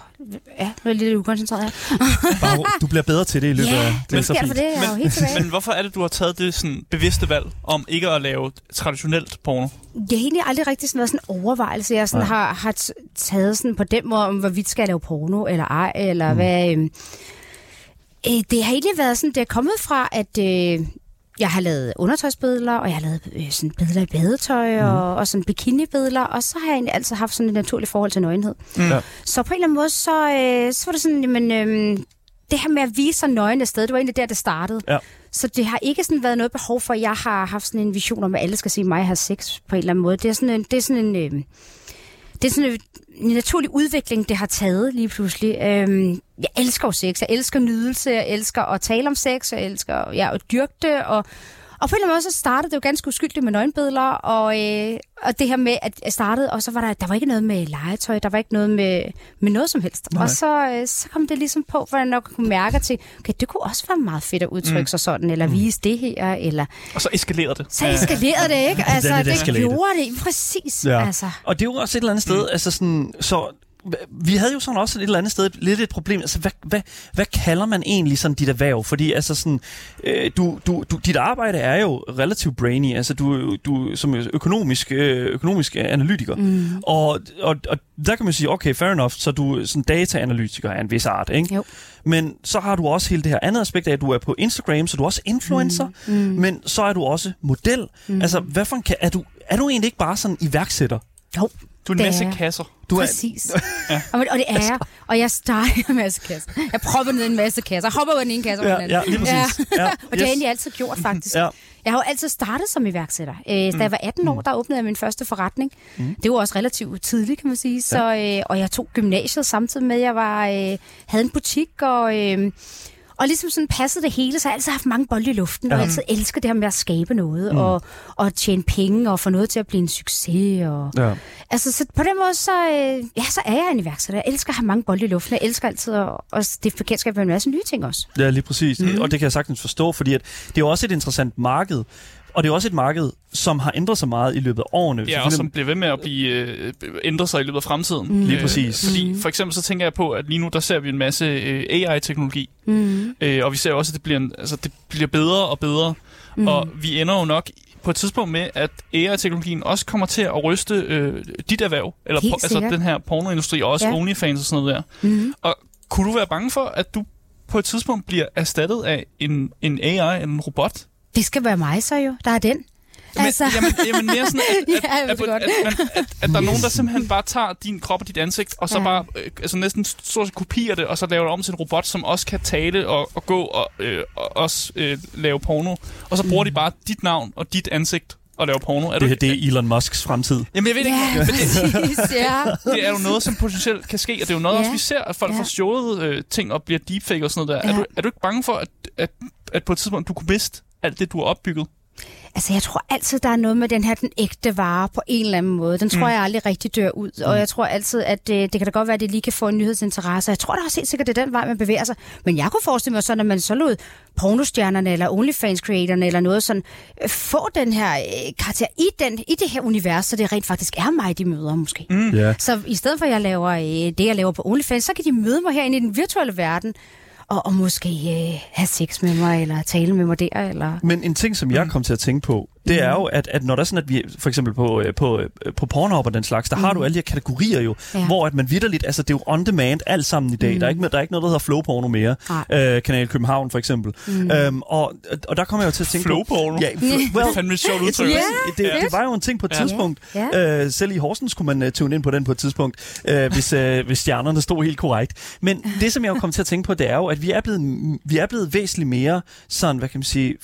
ja, nu er jeg lidt ukoncentreret her. Bare, du bliver bedre til det i løbet af... Ja, det er men så der for fint. det? Jeg er jo helt tilbage. Men hvorfor er det, du har taget det sådan bevidste valg om ikke at lave traditionelt porno? Det har egentlig aldrig rigtig sådan været sådan en overvejelse, jeg sådan Nej. har, har taget sådan på den måde, om hvorvidt skal jeg lave porno eller ej, eller mm. hvad... Øh, øh, det har egentlig været sådan, det er kommet fra, at øh, jeg har lavet undertøjsbilleder, og jeg har lavet øh, sådan billeder i badetøj, mm. og, og sådan bikinibilleder, og så har jeg egentlig altid haft sådan et naturligt forhold til nøgenhed. Mm. Ja. Så på en eller anden måde, så, øh, så var det sådan, jamen, øh, det her med at vise sig nøgen afsted, det var egentlig der, det startede. Ja. Så det har ikke sådan været noget behov for, at jeg har haft sådan en vision om, at alle skal se mig have sex på en eller anden måde. Det er sådan en, det er sådan en, øh, det er sådan en, naturlig udvikling, det har taget lige pludselig. Øhm, jeg elsker jo sex, jeg elsker nydelse, jeg elsker at tale om sex, jeg elsker ja, at dyrke det, og, og på en eller anden måde, så startede det jo ganske uskyldigt med nøgenbilleder, og, øh, og det her med, at jeg startede, og så var der, der var ikke noget med legetøj, der var ikke noget med, med noget som helst. Nej. Og så, øh, så kom det ligesom på, hvordan jeg nok kunne mærke til, okay, det kunne også være meget fedt at udtrykke mm. sig sådan, eller vise det her, eller... Og så eskalerede det. Så eskalerede det, ikke? Altså, lidt det eskaleret. gjorde det, præcis. Ja. Altså. Og det er jo også et eller andet sted, mm. altså sådan, så vi havde jo sådan også et eller andet sted lidt et problem. Altså, hvad, hvad, hvad kalder man egentlig sådan dit erhverv? Fordi altså sådan, øh, du, du, du, dit arbejde er jo relativt brainy. Altså, du, du som økonomisk, øh, økonomisk analytiker. Mm. Og, og, og der kan man sige, okay, fair enough, så du er sådan data-analytiker af en vis art, ikke? Jo. Men så har du også hele det her andet aspekt af, at du er på Instagram, så du er også influencer, Mm. Mm. men så er du også model. Mm. Altså, hvad for en, er, du, er du egentlig ikke bare sådan iværksætter? Jo, Du er en Det masse er- kasser. Du er, Præcis. ja. og, og det er jeg. Og jeg starter en masse kasser. Jeg propper ned i en masse kasser. Jeg hopper ud den ene kasse over ja, den anden. ja, lige præcis. Ja. Og det har jeg egentlig altid gjort, faktisk. Ja. Jeg har jo altid startet som iværksætter. Øh, da jeg var 18 år, der åbnede jeg min første forretning. Mm. Det var også relativt tidligt, kan man sige. Så, øh, og jeg tog gymnasiet samtidig med, at jeg var, øh, havde en butik, og... Øh, og ligesom sådan passede det hele, så har jeg altid haft mange bolde i luften, ja. og altid elsket det her med at skabe noget, Mm. og, og tjene penge, og få noget til at blive en succes. Og, Ja. Altså, så på den måde, så, øh, ja, så er jeg en iværksætter. Jeg elsker at have mange bolde i luften. Jeg elsker altid at, at stifte bekendtskab med en masse nye ting også. Ja, lige præcis. Mm. Og det kan jeg sagtens forstå, fordi at det er jo også et interessant marked. Og det er også et marked, som har ændret sig meget i løbet af årene. Ja, og som bliver ved med at blive øh, ændre sig i løbet af fremtiden. Mm. Lige præcis. Fordi Mm. for eksempel så tænker jeg på, at lige nu der ser vi en masse øh, AI-teknologi, Mm. øh, og vi ser også, at det bliver, en, altså, det bliver bedre og bedre. Mm. Og vi ender jo nok på et tidspunkt med, at AI-teknologien også kommer til at ryste øh, dit erhverv, eller Helt po- altså den her pornoindustri, og også Ja. OnlyFans og sådan noget der. Mm. Kunne du være bange for, at du på et tidspunkt bliver erstattet af en, en AI, en robot? Det skal være mig så jo, der er den. Men, Altså. jamen, jamen mere sådan, at, at, Ja, at, det at, godt. at, at, at, at der er nogen, der simpelthen bare tager din krop og dit ansigt, og så Ja. bare øh, altså næsten stort set kopierer det, og så laver det om til en robot, som også kan tale og, og gå og, øh, og også øh, lave porno. Og så bruger de bare dit navn og dit ansigt og lave porno. Er det du her, det er Elon Musks fremtid. Jamen jeg ved Ja, ikke, men det, ja. det er jo noget, som potentielt kan ske, og det er jo noget, Ja. også vi ser, at folk Ja. ja. får stjålet øh, ting og bliver deepfake og sådan noget der. Ja. Er, du, er du ikke bange for, at, at, at på et tidspunkt, du kunne miste alt det, du har opbygget? Altså, jeg tror altid, der er noget med den her, den ægte vare på en eller anden måde. Den tror Mm. jeg aldrig rigtig dør ud. Og jeg tror altid, at øh, det kan da godt være, at det lige kan få en nyhedsinteresse. Jeg tror da også helt sikkert, det er den vej, man bevæger sig. Men jeg kunne forestille mig sådan, at man så lod pornostjernerne eller OnlyFans-creatorerne eller noget sådan, øh, få den her øh, karakter i, den, i det her univers, så det rent faktisk er mig, de møder måske. Mm. Ja. Så i stedet for, at jeg laver øh, det, jeg laver på OnlyFans, så kan de møde mig herinde i den virtuelle verden, og, og måske øh, have sex med mig, eller tale med mig der, eller... Men en ting, som jeg Mm. kom til at tænke på, det er Mm. jo, at, at når der er sådan, at vi for eksempel på, øh, på, øh, på Pornhub og den slags, der har Mm. du alle de her kategorier jo, Ja. hvor at man vidderligt, altså det er jo on demand alt sammen i dag. Mm. Der, er ikke, der er ikke noget, der hedder flow porno mere. Nej. Øh, Kanal København for eksempel. Mm. Øhm, og, og der kommer jeg jo til at tænke Flow på... porno? Ja, Det fl- well, er fandme et sjovt udtryk. Ja. det, Ja. det var jo en ting på et Ja. tidspunkt. Ja. Øh, selv i Horsens kunne man uh, tune ind på den på et tidspunkt, øh, hvis, øh, hvis stjernerne stod helt korrekt. Men det, som jeg jo kom til at tænke på, det er jo, at vi er blevet, vi er blevet væsentligt mere sådan, hvad kan man sige,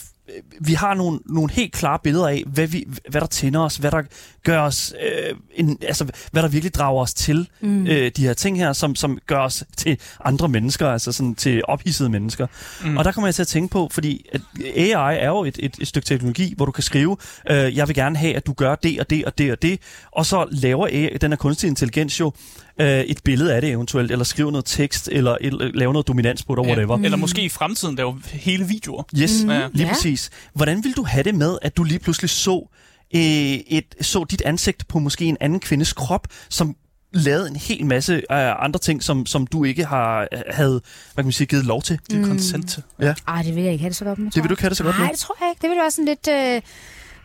vi har nogle, nogle helt klare billeder af, hvad, vi, hvad der tænder os, hvad der gør os, øh, en, altså hvad der virkelig drager os til Mm. øh, de her ting her, som, som gør os til andre mennesker, altså sådan til ophidsede mennesker. Mm. Og der kommer jeg til at tænke på, fordi at AI er jo et, et, et stykke teknologi, hvor du kan skrive, øh, jeg vil gerne have, at du gør det og det og det og det, og så laver AI, den her kunstig intelligens jo øh, et billede af det eventuelt, eller skriver noget tekst, eller et, laver noget dominans på det, ja. whatever. Eller måske i fremtiden lave hele videoer. Yes, Mm. mm. lige Ja. præcis. Hvordan vil du have det med, at du lige pludselig så øh, et, så dit ansigt på måske en anden kvindes krop, som lavede en hel masse øh, andre ting, som, som du ikke har havde hvad kan man sige, givet lov til. Det er consent til. Ja. Ej, det vil jeg ikke have det så godt med. Det vil du ikke have det så godt med? Nej, det tror jeg ikke. Det vil være sådan lidt... Øh,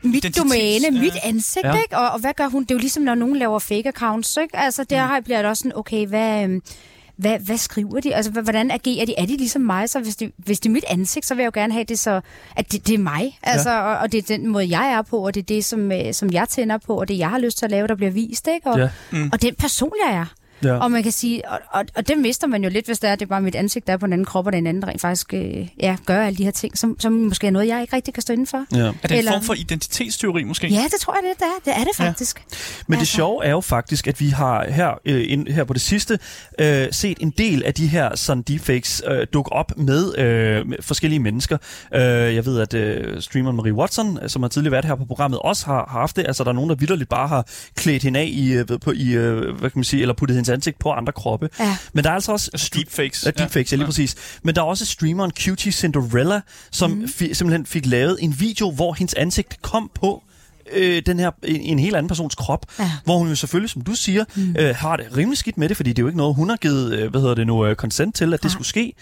mit domæne, ja. mit ansigt, Ja. ikke? Og, og hvad gør hun? Det er jo ligesom, når nogen laver fake accounts, ikke? Altså, der mm. bliver det også sådan, okay, hvad, øhm, hvad, hvad skriver de? Altså, hvordan agerer de? Er de ligesom mig? Så hvis det, hvis det er mit ansigt, så vil jeg jo gerne have det så, at det, det er mig. Altså, ja. og, og det er den måde, jeg er på, og det er det, som, øh, som jeg tænder på, og det, jeg har lyst til at lave, der bliver vist, ikke? Og, Ja. Mm. og den person, jeg er. Ja. Og man kan sige, og, og, og det mister man jo lidt, hvis det er, det er bare mit ansigt, der er på en anden krop, og den anden der rent faktisk øh, ja, gør alle de her ting, som, som måske er noget, jeg ikke rigtig kan stå inden for. Ja. Er det en Eller- form for identitetsteori måske? Ja, det tror jeg, det er. Det er det faktisk. Men det Altså. sjove er jo faktisk, at vi har her, øh, ind, her på det sidste øh, set en del af de her sådan deepfakes øh, dukke op med, øh, med forskellige mennesker. Øh, jeg ved, at øh, streameren Marie Watson, som har tidligere været her på programmet, også har, har haft det. Altså, der er nogen, der vidderligt bare har klædt hende af i, øh, på, i øh, hvad kan man sige, eller puttet hendes ansigt på andre kroppe. Ja. Men der er altså også deepfakes. Ja, deepfakes, ja, lige præcis. Men der er også streameren Cutie Cinderella, som mm. fi, simpelthen fik lavet en video, hvor hendes ansigt kom på øh, den her, en, en helt anden persons krop, Ja. hvor hun jo selvfølgelig, som du siger, mm. øh, har det rimelig skidt med det, fordi det er jo ikke noget, hun har givet, øh, hvad hedder det nu, øh, consent til, at det Nej. skulle ske.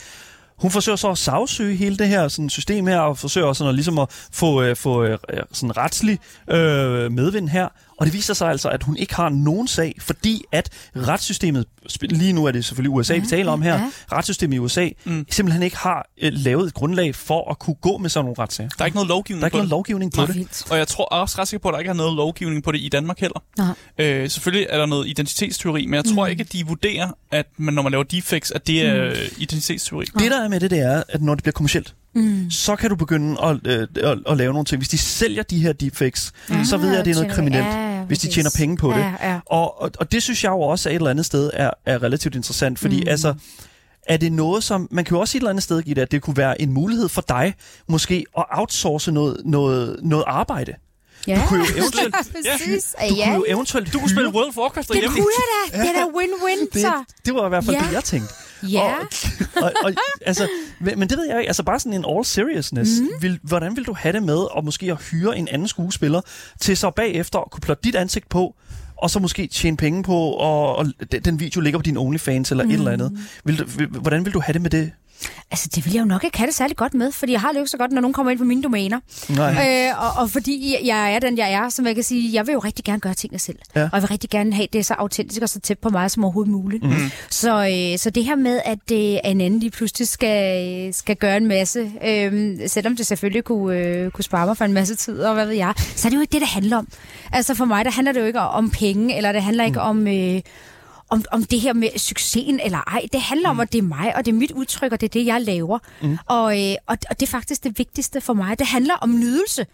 Hun forsøger så at sagsøge hele det her sådan, system her, og forsøger sådan at, ligesom at få, øh, få øh, sådan retslig øh, medvind her. Og det viser sig altså, at hun ikke har nogen sag, fordi at retssystemet, lige nu er det selvfølgelig USA, vi taler om her, ja. retssystemet i USA Mm. simpelthen ikke har øh, lavet et grundlag for at kunne gå med sådan nogle retssager. Der er ikke noget lovgivning Der er ikke på noget det. lovgivning på Det det. Og jeg tror også ret sikker på, at der ikke er noget lovgivning på det i Danmark heller. Nej. Øh, selvfølgelig er der noget identitetsteori, men jeg tror Mm. ikke, at de vurderer, at man, når man laver deepfakes, at det er mm. identitetsteori. Det der er med det, det er, at når det bliver kommercielt, Mm. så kan du begynde at, øh, at, at lave nogle ting. Hvis de sælger de her deepfakes, mm. så ved jeg, at det er noget tjener- kriminelt, ja, ja, hvis de tjener penge på det. Ja, ja. Og, og, og det synes jeg jo også er et eller andet sted er, er relativt interessant, fordi mm. altså, er det noget, som... Man kan jo også et eller andet sted give det, at det kunne være en mulighed for dig, måske at outsource noget, noget, noget arbejde. Ja, kunne jo eventuelt- præcis. Du ja, kunne jo eventuelt... Du kunne spille World of Warcraft det derhjemme. kunne jeg da. Det er da win-win, det, så. det var i hvert fald Ja. det, jeg tænkte. Ja. Og, og, og, altså, men det ved jeg ikke. Altså bare sådan en all seriousness. Mm. Vil, hvordan vil du have det med at måske at hyre en anden skuespiller til så bagefter at kunne plotte dit ansigt på, og så måske tjene penge på, og, og den- video ligger på din OnlyFans eller mm. et eller andet. Mhm. Vil du, vil, hvordan vil du have det med det? Altså, det vil jeg jo nok ikke have det særlig godt med, fordi jeg har det jo så godt, når nogen kommer ind på mine domæner. Nej. Øh, og, og fordi jeg er den, jeg er, som jeg kan sige, jeg vil jo rigtig gerne gøre tingene selv. Ja. Og jeg vil rigtig gerne have det så autentisk og så tæt på mig som overhovedet muligt. Mm. Så, øh, så det her med, at øh, en anden lige pludselig skal, skal gøre en masse, øh, selvom det selvfølgelig kunne, øh, kunne spare mig for en masse tid, og hvad ved jeg, så er det jo ikke det, det handler om. Altså for mig, der handler det jo ikke om penge, eller det handler ikke om... Øh, om, om det her med succesen eller ej. Det handler mm. om, at det er mig, og det er mit udtryk, og det er det, jeg laver. Mm. Og, øh, og, og det er faktisk det vigtigste for mig. Det handler om nydelse.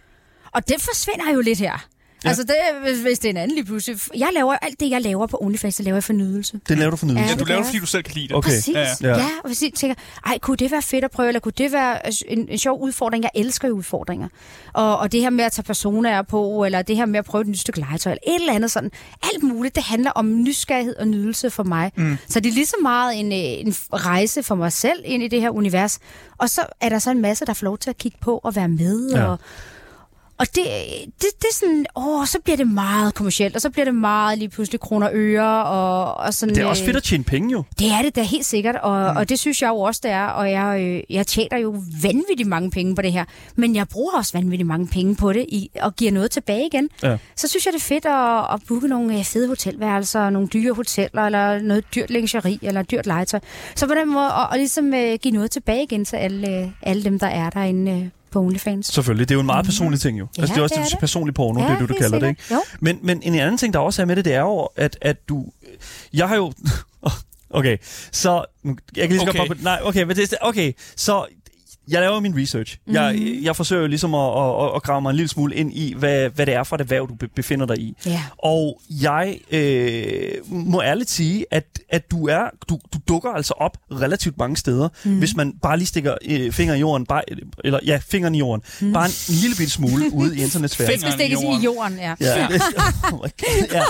Og det forsvinder jo lidt her. Ja. Altså, det, hvis, hvis det er en anden lige pludselig. Jeg laver alt det, jeg laver på OnlyFans, det laver jeg for nydelse. Det laver du for nydelse. Ja, Ja, det du laver det, fordi du selv kan lide det. Okay. Præcis. Ja, Ja, ja. og I tænker, ej, kunne det være fedt at prøve, eller kunne det være en, en sjov udfordring? Jeg elsker jo udfordringer. Og, og det her med at tage personer på, eller det her med at prøve et nyt stykke legetøj, eller et eller andet sådan. Alt muligt, det handler om nysgerrighed og nydelse for mig. Mm. Så det er lige så meget en, øh, en rejse for mig selv ind i det her univers. Og så er der så en masse, der får lov til at kigge på og være med. Ja. Og, og det, det, det er sådan, åh, så bliver det meget kommercielt, og så bliver det meget lige pludselig kroner og øre, og, og sådan... Det er også øh, fedt at tjene penge jo. det er det da helt sikkert, og, mm. og det synes jeg jo også, det er. Og jeg, øh, jeg tjener jo vanvittigt mange penge på det her. Men jeg bruger også vanvittigt mange penge på det, i, og giver noget tilbage igen. Ja. Så synes jeg, det er fedt at, at booke nogle øh, fede hotelværelser, nogle dyre hoteller, eller noget dyrt lingerie, eller dyrt legetøj. Så på den måde, og, og ligesom øh, give noget tilbage igen til alle, øh, alle dem, der er derinde øh, på OnlyFans. Selvfølgelig. Det er jo en meget personlig ting jo. Ja, altså, det er også det er det, personlig porno, det er det, du kalder det, ikke? sikkert. Jo. Men, men en anden ting, der også er med det, det er jo, at, at du... Jeg har jo... Okay, så... Jeg kan lige så Okay. godt bare... Nej, okay, men det, okay, så... Jeg laver min research. Mm-hmm. Jeg, Mhm. jeg forsøger jo ligesom at, at, at grave mig en lille smule ind i, hvad, hvad det er for et erhverv, du be- befinder dig i. Ja. Og jeg øh, må ærligt sige, at, at du er du, du dukker altså op relativt mange steder, mm. hvis man bare lige stikker øh, fingeren i jorden, bare, eller ja, fingeren i jorden, mm. bare en lille bitte smule ude i internetsfæren. Fingeren Skal stikkes i jorden. i jorden, ja. Ja, oh ja.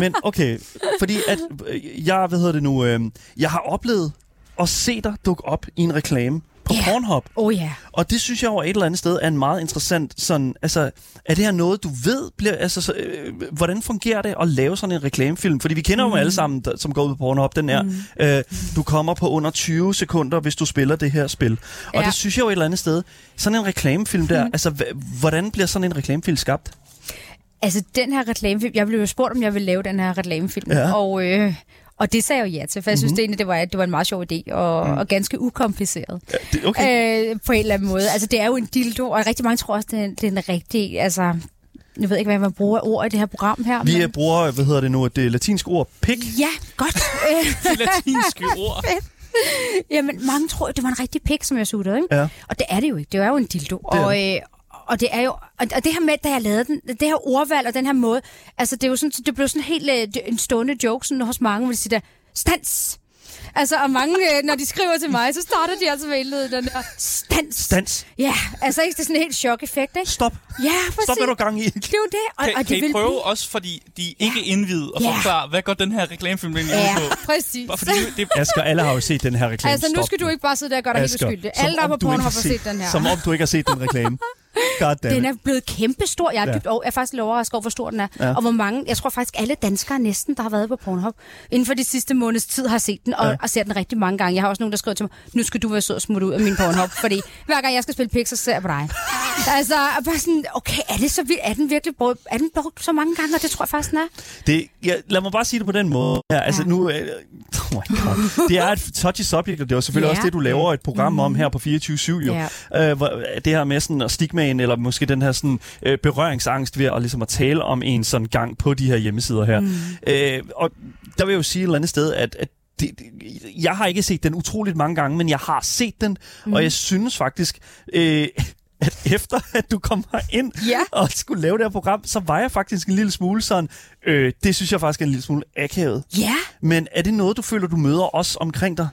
Men okay, fordi at øh, jeg, hvad hedder det nu, øh, jeg har oplevet at se dig dukke op i en reklame på Ja. Pornhub. Oh ja. Og det synes jeg over et eller andet sted er en meget interessant sådan, altså, er det her noget, du ved, bliver, altså, så, øh, hvordan fungerer det at lave sådan en reklamefilm? Fordi vi kender jo alle sammen, der, som går ud på Pornhub, den er, øh, du kommer på under 20 sekunder, hvis du spiller det her spil. Og Ja. det synes jeg jo et eller andet sted, sådan en reklamefilm der, altså, hva- hvordan bliver sådan en reklamefilm skabt? Altså, den her reklamefilm... Jeg blev jo spurgt, om jeg ville lave den her reklamefilm. Ja. Og, øh, og det sagde jeg jo ja til, for jeg synes Mhm. det, egentlig, det, var, det var en meget sjov idé, og, og ganske ukompliceret. Ja, det, okay. Øh, på en eller anden måde. Altså, det er jo en dildo, og rigtig mange tror også, det er, det er en rigtig... Altså, jeg ved ikke, hvad man bruger ord i det her program her. Vi men... bruger, hvad hedder det nu, det latinske ord, pik. Ja, godt. Øh, De latinske ord. Jamen, mange tror, det var en rigtig pik, som jeg suttede, ikke? Ja. Og det er det jo ikke. Det er jo en dildo. Det og, øh, og det er jo, og det her med, da jeg lavede den, det her ordvalg og den her måde, altså det er jo sådan, det blev sådan helt øh, en stående joke sådan hos mange, hvor de siger der, stans! Altså, og mange, øh, når de skriver til mig, så starter de altså med indledet den der stans. Stans. Ja, altså ikke det er sådan en helt chok-effekt, ikke? Stop. Ja, præcis. Stop, hvad du er gang i. Det er jo det. Og, Kan, og kan det I vil prøve blive- også, fordi de er ikke indvidet, og Ja. forklare, hvad går den her reklamefilm egentlig Ja, ud på? præcis. Bare fordi det, Asger, alle har jo set den her reklame. Altså, nu skal du ikke bare sidde der og gøre dig helt uskyldig. Alle, der er på porno, har har set den her. Som om du ikke har set den reklame. Den er blevet kæmpestor. Jeg er, Ja. dybt, over, jeg er faktisk lidt overrasket over, hvor stor den er. Ja. Ja. Og hvor mange, jeg tror faktisk alle danskere næsten, der har været på Pornhub, inden for de sidste måneds tid har set den, og, Ja. ja. og ser den rigtig mange gange. Jeg har også nogen, der skriver til mig, nu skal du være sød og smutte ud af min Pornhub, fordi hver gang jeg skal spille pik, så ser jeg på dig. altså, bare sådan, okay, er, det så, vildt? er den virkelig brugt, er den brugt så mange gange, og det tror jeg faktisk, den er. Det, ja, lad mig bare sige det på den måde. Ja, altså Ja. nu, øh, oh my God. det er et touchy subject, og det er selvfølgelig Ja. også det, du laver et program om her på 24-7 jo. Øh, hvor, det her med sådan at stigmaen, eller måske den her sådan, øh, berøringsangst ved at, ligesom at tale om en sådan gang på de her hjemmesider her. Mm. Øh, og der vil jeg jo sige et eller andet sted, at, at det, det, jeg har ikke set den utroligt mange gange, men jeg har set den, mm. og jeg synes faktisk, øh, at efter at du kom ind Ja. og skulle lave det her program, så var jeg faktisk en lille smule sådan, øh, det synes jeg faktisk er en lille smule akavet. Ja, Men er det noget, du føler, du møder os omkring dig?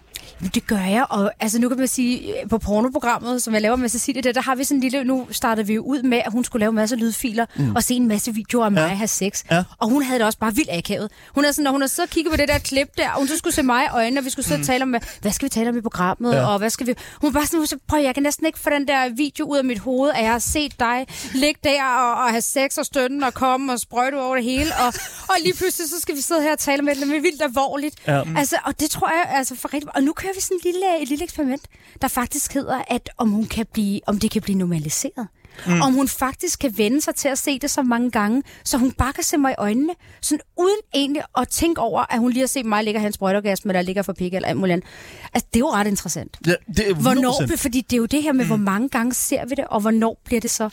Det gør jeg, og altså nu kan man sige, på pornoprogrammet, som jeg laver med Cecilie, der, der har vi sådan en lille, nu startede vi jo ud med, at hun skulle lave en masse lydfiler, mm. og se en masse videoer af mig Ja. have sex. Ja. Og hun havde det også bare vildt akavet. Hun er sådan, når hun har siddet og kigget på det der klip der, og hun så skulle se mig i øjnene, og vi skulle sidde og tale om, hvad, skal vi tale om i programmet, Ja. og hvad skal vi... Hun var bare sådan, så prøv, jeg kan næsten ikke få den der video ud af mit hoved, at jeg har set dig ligge der og, og have sex og stønne og komme og sprøjte over det hele, og, og lige pludselig så skal vi sidde her og tale om et eller andet vildt alvorligt. Ja. Altså, og det tror jeg, altså for rigtig... Og nu kører vi sådan en lille, et lille eksperiment, der faktisk hedder, at om, hun kan blive, om det kan blive normaliseret. Mm. Om hun faktisk kan vende sig til at se det så mange gange, så hun bare kan se mig i øjnene, sådan uden egentlig at tænke over, at hun lige har set mig ligge en sprøjtergasme, der ligger for pik eller alt muligt andet. Altså, det er jo ret interessant. Ja, det er Hvornår, 100%. fordi det er jo det her med, mm. hvor mange gange ser vi det, og hvornår bliver det så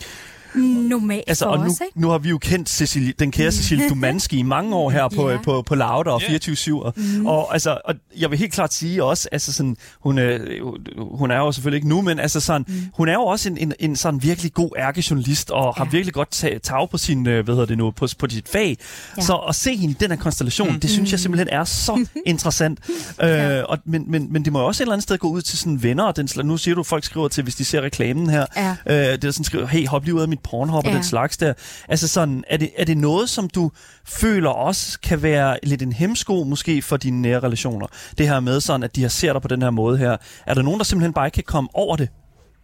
normalt Altså, for og nu, os, ikke? nu har vi jo kendt Cecilie, den kære Cecilie Dumanski i mange år her på, yeah. på, på Lauter og Ja. 24-7. Og, mm. og, altså, og jeg vil helt klart sige også, altså sådan, hun, øh, hun er jo selvfølgelig ikke nu, men altså sådan, mm. hun er jo også en, en, en sådan virkelig god ærkejournalist, og har Ja. virkelig godt tag, tag på sin, øh, hvad hedder det nu, på, på sit fag. Ja. Så at se hende i den her konstellation, mm. det synes jeg simpelthen er så interessant. Øh, Ja. og, men, men, men det må jo også et eller andet sted gå ud til sådan venner, og den, slags- nu siger du, at folk skriver til, hvis de ser reklamen her, Ja. øh, det er sådan skriver, hey, hop lige ud af mit pornhop og Ja. den slags der. Altså sådan, er det, er det noget, som du føler også kan være lidt en hemsko måske for dine nære relationer? Det her med sådan, at de har ser dig på den her måde her. Er der nogen, der simpelthen bare ikke kan komme over det?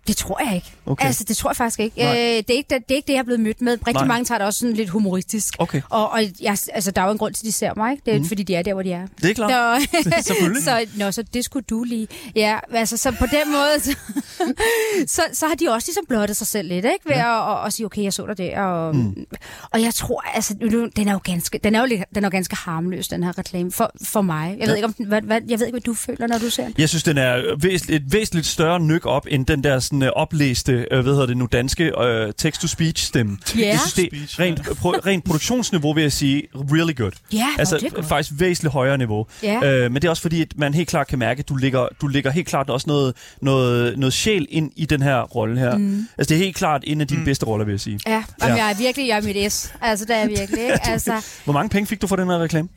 Det tror jeg ikke. Okay. Altså, det tror jeg faktisk ikke. Øh, det, er ikke det, det er ikke det, jeg er blevet mødt med. Rigtig Nej. Mange tager det også sådan lidt humoristisk. Okay. Og, og jeg, altså, der er jo en grund til, at de ser mig. Ikke? Det er mm. fordi, de er der, hvor de er. Det er klart. Så, Selvfølgelig. så, nå, så det skulle du lige. Ja, altså, så på den måde, så, så, så har de også ligesom blottet sig selv lidt, ikke? Ved ja. at, at, at sige, okay, jeg så dig der. Og, mm. og jeg tror, altså, nu- den er jo ganske, den er jo, den er jo ganske harmløs, den her reklame, for, for mig. Jeg, Ja. ved ikke, om, hvad, hvad, jeg ved ikke, hvad du føler, når du ser den. Jeg synes, den er væsentligt, et væsentligt større nyk op, end den der sådan, øh, oplæste, øh, hvad hedder det nu, danske øh, text-to-speech-stemme. Ja. Jeg synes, det Speech, er rent, pro, rent produktionsniveau, vil jeg sige, really good. Ja, Altså, nå, det er faktisk væsentligt højere niveau. Ja. Øh, men det er også fordi, at man helt klart kan mærke, at du lægger, du lægger helt klart også noget, noget, noget sjæl ind i den her rolle her. Mm. Altså, det er helt klart en af dine mm. bedste roller, vil jeg sige. Ja, Ja. jamen, jeg er virkelig, jeg er mit S. Altså, det er jeg virkelig, ikke? Altså, Hvor mange penge fik du for den her reklame?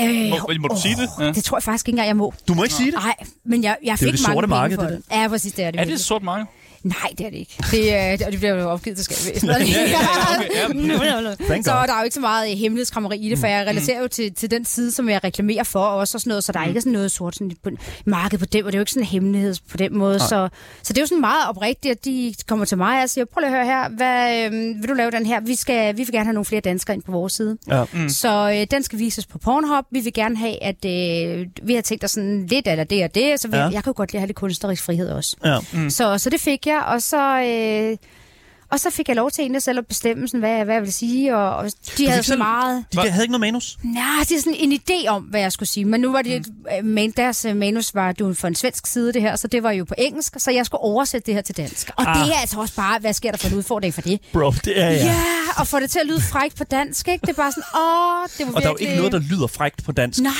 øh, Må, må du sige det? Ja. Det tror jeg faktisk ikke engang, jeg må. Du må ikke sige det. Nej, men jeg, jeg Det er fik det mange sorte penge marked, for det. det. Ja, præcis, det er det. Er det et sort marked? Nej, det er det ikke. Det, er, det, og det bliver jo opgivet til skattevæsenet. ja, ja, okay, ja. Thank så der er jo ikke så meget hemmelighedskrammeri i det, for jeg relaterer jo til, til den side, som jeg reklamerer for også og sådan noget, så der er ikke sådan noget sort sådan, på marked på dem, og det er jo ikke sådan en hemmelighed på den måde. Så, så det er jo sådan meget oprigtigt, at de kommer til mig og siger, prøv lige at høre her, hvad, øhm, vil du lave den her? Vi, skal, vi vil gerne have nogle flere danskere ind på vores side. Ja. Mm. Så øh, den skal vises på Pornhub. Vi vil gerne have, at øh, vi har tænkt os sådan lidt eller det og det, så vi, ja. jeg kan jo godt lide at have lidt kunstnerisk frihed også. Ja. Mm. Så, så det fik jeg, og så... Øh, og så fik jeg lov til egentlig selv at bestemme, sådan, hvad, hvad jeg ville sige, og, og de havde så selv- meget... De havde ikke noget manus? Nej, det er sådan en idé om, hvad jeg skulle sige. Men nu var det, mm. man, deres øh, manus var du for en svensk side, det her, så det var jo på engelsk, så jeg skulle oversætte det her til dansk. Og Ah. det er altså også bare, hvad sker der for en udfordring for det? Bro, det er Ja, jeg. yeah, og få det til at lyde frækt på dansk, ikke? Det er bare sådan, åh, det var Og der er jo virkelig... ikke noget, der lyder frækt på dansk. Nej,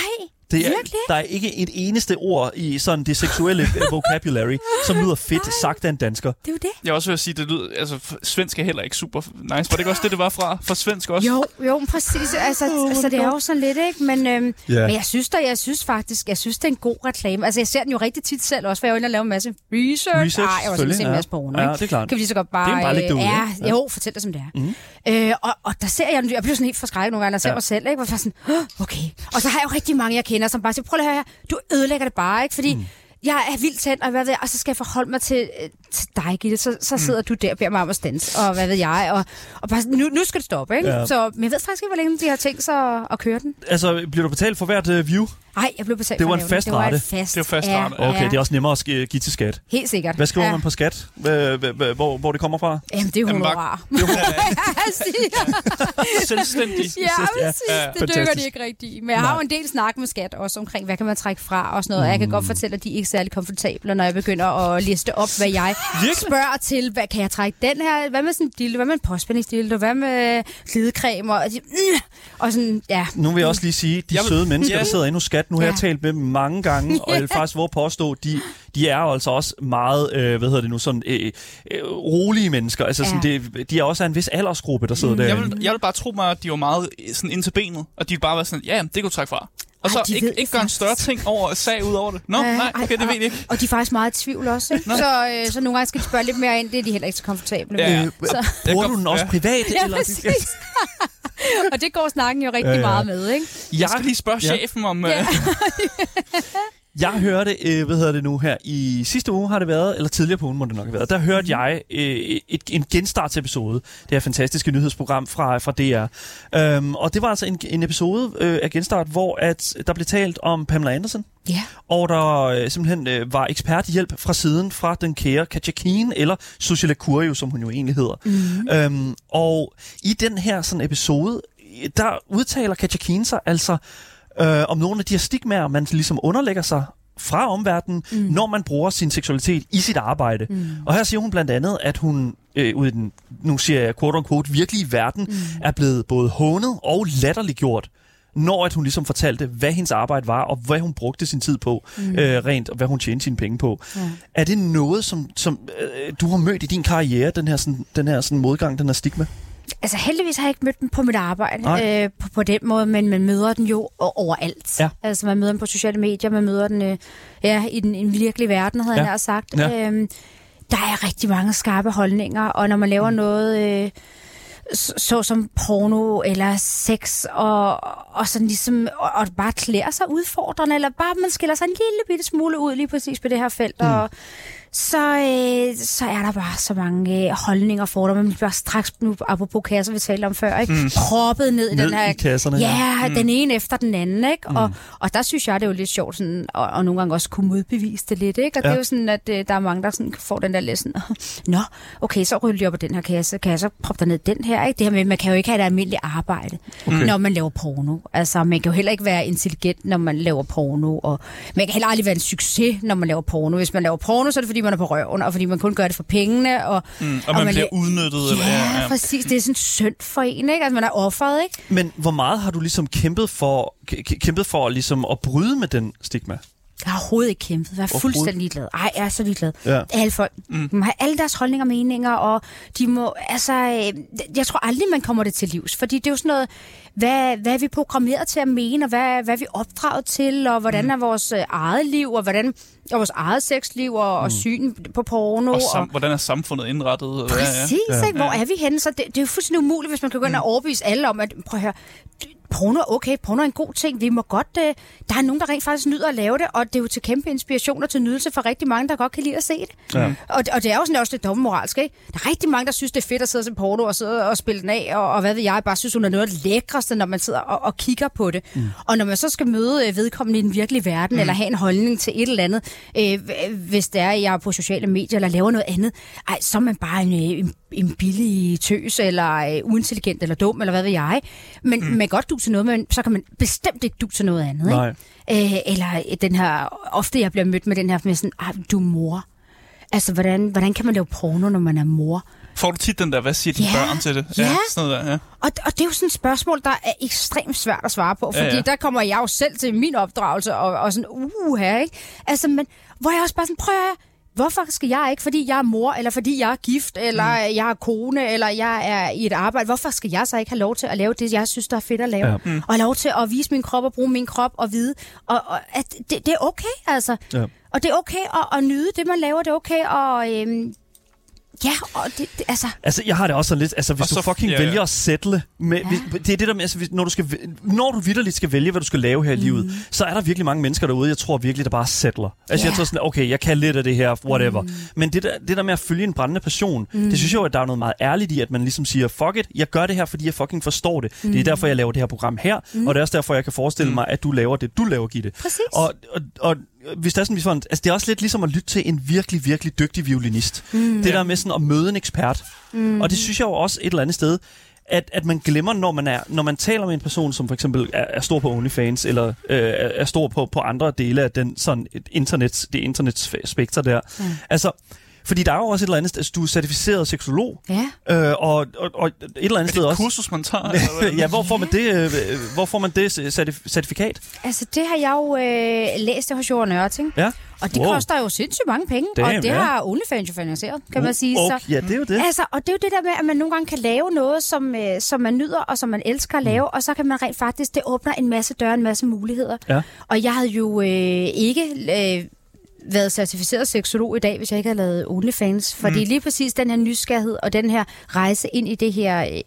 Det er, virkelig der er ikke et eneste ord i sådan det seksuelle øh, vocabulary, som lyder fedt sagt af en dansker. Det er jo det. Jeg er også at sige, det lyder, altså, svensk er heller ikke super nice. Var det ikke også det, det var fra, fra svensk også? Jo, jo, præcis. Altså, Oh, altså det er jo sådan lidt, ikke? Men, øhm, yeah. men jeg synes da, jeg synes faktisk, jeg synes, det er en god reklame. Altså, jeg ser den jo rigtig tit selv også, for jeg er jo inde og lave en masse research. Research, Ej, jeg sådan selvfølgelig, set en masse porno, Ja, ikke? det er klart. Kan vi lige så godt bare... Det er bare lægge øh, ja? Ja. jo, fortæl det, som det er. Mm. Øh, og, og der ser jeg, jeg bliver sådan helt forskrækket nogle gange, når jeg ser Ja. mig selv, ikke? Hvor jeg sådan, "Åh, okay. Og så har jeg jo rigtig mange, jeg kender, som bare siger, prøv lige at høre her, du ødelægger det bare, ikke? Fordi mm. jeg er vildt tændt, og hvad ved jeg, og så skal jeg forholde mig til, øh, til dig, Gitte. Så, så sidder mm. du der og beder mig om at stands, og hvad ved jeg, og, og bare nu, nu skal det stoppe, ikke? Ja. Ja. Så, men jeg ved faktisk ikke, hvor længe de har tænkt sig at, at køre den. Altså, bliver du betalt for hvert uh, view? Nej, jeg blev betalt Det for var en fast Det var rate. fast. Det var fast ja, rate. Okay, ja. det er også nemmere at give til skat. Helt sikkert. Hvad skriver ja. man på skat? Hvor, hvor det kommer fra? Jamen, det er Jamen, bare- honorar. Det ja, Selvstændig. Ja, Ja, præcis. ja, det dykker de ikke rigtigt i. Men jeg har jo en del snak med skat også omkring, hvad kan man trække fra og sådan noget. Og jeg kan Mm. godt fortælle, at de er ikke særlig komfortable, når jeg begynder at liste op, hvad jeg Virkelig? spørger til. Hvad kan jeg trække den her? Hvad med sådan en dildo? Hvad med en påspændingsdildo? Hvad med glidecreme? Og, de, mm, og sådan, ja. Nu vil jeg også lige sige, de Jeg vil- søde mennesker, Ja. der sidder inde hos skat, nu har jeg Ja. talt med dem mange gange, og jeg vil faktisk våge påstå, de, de er altså også meget, øh, hvad hedder det nu, sådan øh, øh, rolige mennesker. Altså, sådan, det, de er også af en vis aldersgruppe, der sidder Jeg derinde. vil, jeg vil bare tro mig, at de var meget øh, sådan ind til benet, og de ville bare være sådan, ja, jamen, det kunne du trække fra. Og så Ej, de ikke, ikke gøre en større ting over sag ud over det. Nå, Øh, nej, ej, okay, det og- ved jeg ikke. Og de er faktisk meget i tvivl også, ikke? Så, øh, så nogle gange skal de spørge lidt mere ind. Det er de heller ikke så komfortable med. Ja. Øh, Så- Bruger du den også ja. privat? Ja, eller? præcis. og det går snakken jo rigtig Ja, ja. meget med, ikke? Jeg skal lige spørge Ja. chefen om... Ja. Jeg hørte, øh, hvad hedder det nu her, i sidste uge har det været, eller tidligere på ugen må det nok have været, der hørte jeg øh, et, en genstartsepisode, det her fantastiske nyhedsprogram fra, fra DR. Øhm, og det var altså en, en episode øh, af Genstart, hvor at der blev talt om Pamela Andersen, Ja. og der øh, simpelthen øh, var eksperthjælp fra siden fra den kære Katja Keen, eller Susila Kurio, som hun jo egentlig hedder. Mm. Øhm, og i den her sådan episode, øh, der udtaler Katja Keen sig altså øh, om nogle af de her stigmaer, man ligesom underlægger sig fra omverdenen, mm. når man bruger sin seksualitet i sit arbejde. Mm. Og her siger hun blandt andet, at hun øh, ude i den, nu siger jeg quote unquote, virkelige verden, mm. er blevet både hånet og latterliggjort, når at hun ligesom fortalte, hvad hendes arbejde var, og hvad hun brugte sin tid på, mm. øh, rent, og hvad hun tjente sine penge på. Ja. Er det noget, som, som øh, du har mødt i din karriere, den her, sådan, den her sådan modgang, den her stigma? Altså heldigvis har jeg ikke mødt dem på mit arbejde Nej. øh, på, på den måde, men man møder den jo overalt. Ja. Altså man møder den på sociale medier, man møder den øh, ja, i den, i den virkelige verden, havde Ja. jeg nær sagt. Ja. Øhm, der er rigtig mange skarpe holdninger, og når man laver mm. noget... Øh, så, så som porno eller sex, og, og sådan ligesom, og, og bare klæder sig udfordrende, eller bare man skiller sig en lille bitte smule ud lige præcis på det her felt, mm. og så, øh, så er der bare så mange øh, holdninger for dig. Man bliver straks, nu apropos kasser, vi talte om før, ikke? Mm. proppet ned, i Ned den her... i kasserne, ja. Ja, mm. den ene efter den anden, ikke? Mm. Og, og der synes jeg, det er jo lidt sjovt, sådan, og, og nogle gange også kunne modbevise det lidt, ikke? Og ja. det er jo sådan, at øh, der er mange, der sådan, får den der lidt sådan, nå, okay, så ryger de op på den her kasse, kan jeg så proppe dig ned i den her, ikke? Det her med, man kan jo ikke have et almindeligt arbejde, okay. når man laver porno. Altså, man kan jo heller ikke være intelligent, når man laver porno, og man kan heller aldrig være en succes, når man laver porno. Hvis man laver porno, så er det fordi, man er på røven, og fordi man kun gør det for pengene, og, Mm, og man bliver la- udnyttet. Eller, Ja, ja, præcis. Det er sådan synd for en, ikke? Altså, man er offeret, ikke? Men hvor meget har du ligesom kæmpet for, kæmpet for ligesom at bryde med den stigma? Jeg har overhovedet ikke kæmpet. Jeg er fuldstændig ligeglad. Ej, jeg er så ligeglad. Ja. Alle folk mm. må have alle deres holdninger og meninger, og de må, altså, øh, jeg tror aldrig, man kommer det til livs, fordi det er jo sådan noget, hvad, hvad er vi programmeret til at mene, og hvad, hvad er vi opdraget til, og hvordan er vores øh, eget liv, og hvordan er vores eget sexliv, og, og syn på porno. Og sam- hvordan er samfundet indrettet? og Præcis, ja. ikke? Hvor er vi henne? Så det, det er jo fuldstændig umuligt, hvis man kan gå ind og overbevise alle om, at prøv at høre, porno er okay, porno er en god ting, vi må godt, øh, der er nogen, der rent faktisk nyder at lave det, og det er jo til kæmpe inspiration og til nydelse for rigtig mange, der godt kan lide at se det. Ja. Og, og det er jo sådan også lidt dobbeltmoralsk, ikke? Der er rigtig mange, der synes, det er fedt at sidde og se porno og sidde og spille den af, og, og hvad ved jeg, bare synes, hun er noget af det lækreste, når man sidder og, og kigger på det. Mm. Og når man så skal møde øh, vedkommende i den virkelige verden, mm. eller have en holdning til et eller andet, øh, hvis det er, at jeg er på sociale medier, eller laver noget andet, ej, så er man bare en, øh, en, en billig tøs, eller øh, uintelligent, eller dum, eller hvad ved jeg. Men mm. man kan godt du til noget, men så kan man bestemt ikke du til noget andet. Ikke? Nej. Øh, eller den her, ofte jeg bliver mødt med den her med sådan, "Ej, du er mor. Altså, hvordan, hvordan kan man lave porno, når man er mor? Får du tit den der, hvad siger dine Ja, børn til det? ja. sådan noget der, ja. Og, og det er jo sådan et spørgsmål, der er ekstremt svært at svare på, fordi Ja, ja, ja. ja. der kommer jeg jo selv til min opdragelse, og, og sådan, uh her, ikke? Altså, men hvor jeg også bare sådan, prøv at Hvorfor skal jeg ikke, fordi jeg er mor, eller fordi jeg er gift, eller mm. jeg er kone, eller jeg er i et arbejde, hvorfor skal jeg så ikke have lov til at lave det, jeg synes, der er fedt at lave? Ja. Ja. Mm. Og lov til at vise min krop og bruge min krop og vide, og, og at det, det er okay, altså. Ja. Og det er okay at, at nyde det, man laver. Det er okay at... Øhm, ja, og det, det, altså... Altså, jeg har det også sådan lidt... Altså, hvis Og du så- fucking ja, ja. vælger at sætte med... Ja. Hvis, det er det der med, altså, hvis, når, du skal, når du vidderligt skal vælge, hvad du skal lave her i livet, så er der virkelig mange mennesker derude, jeg tror virkelig, der bare sætler. Altså, Ja. jeg tror sådan, okay, jeg kan lidt af det her, whatever. Men det der, det der med at følge en brændende passion, det synes jeg jo, at der er noget meget ærligt i, at man ligesom siger, fuck it, jeg gør det her, fordi jeg fucking forstår det. Det er derfor, jeg laver det her program her, og det er også derfor, jeg kan forestille mig, at du laver det, du laver, Gitte. Præcis. Og, og, og hvis der er sådan, vi får en, altså det er også lidt ligesom at lytte til en virkelig, virkelig dygtig violinist. Mm. Det der med sådan at møde en ekspert. Mm. Og det synes jeg jo også et eller andet sted, at, at man glemmer, når man, er, når man taler med en person, som for eksempel er, er stor på OnlyFans, eller øh, er stor på, på andre dele af den, sådan et internet, det internets spekter der. Mm. Altså, fordi der er jo også et eller andet sted, altså, du er certificeret seksolog, Ja. øh, og, og, og et eller andet Er sted det et også... kursus, man tager? ja, hvor får man det, øh, hvor får man det certif- certifikat? Altså, det har jeg jo øh, læst hos Jorden Ørting. Ja. Og det Wow. koster jo sindssygt mange penge, Damn, og det ja. har OnlyFans jo finansieret, kan man sige. Okay, Så, ja, det er jo det. altså, og det er jo det der med, at man nogle gange kan lave noget, som, øh, som man nyder, og som man elsker at lave, og så kan man rent faktisk, det åbner en masse døre, en masse muligheder. Ja. Og jeg havde jo øh, ikke øh, været certificeret seksolog i dag, hvis jeg ikke havde lavet OnlyFans, fordi mm. lige præcis den her nysgerrighed, og den her rejse ind i det her... Øh,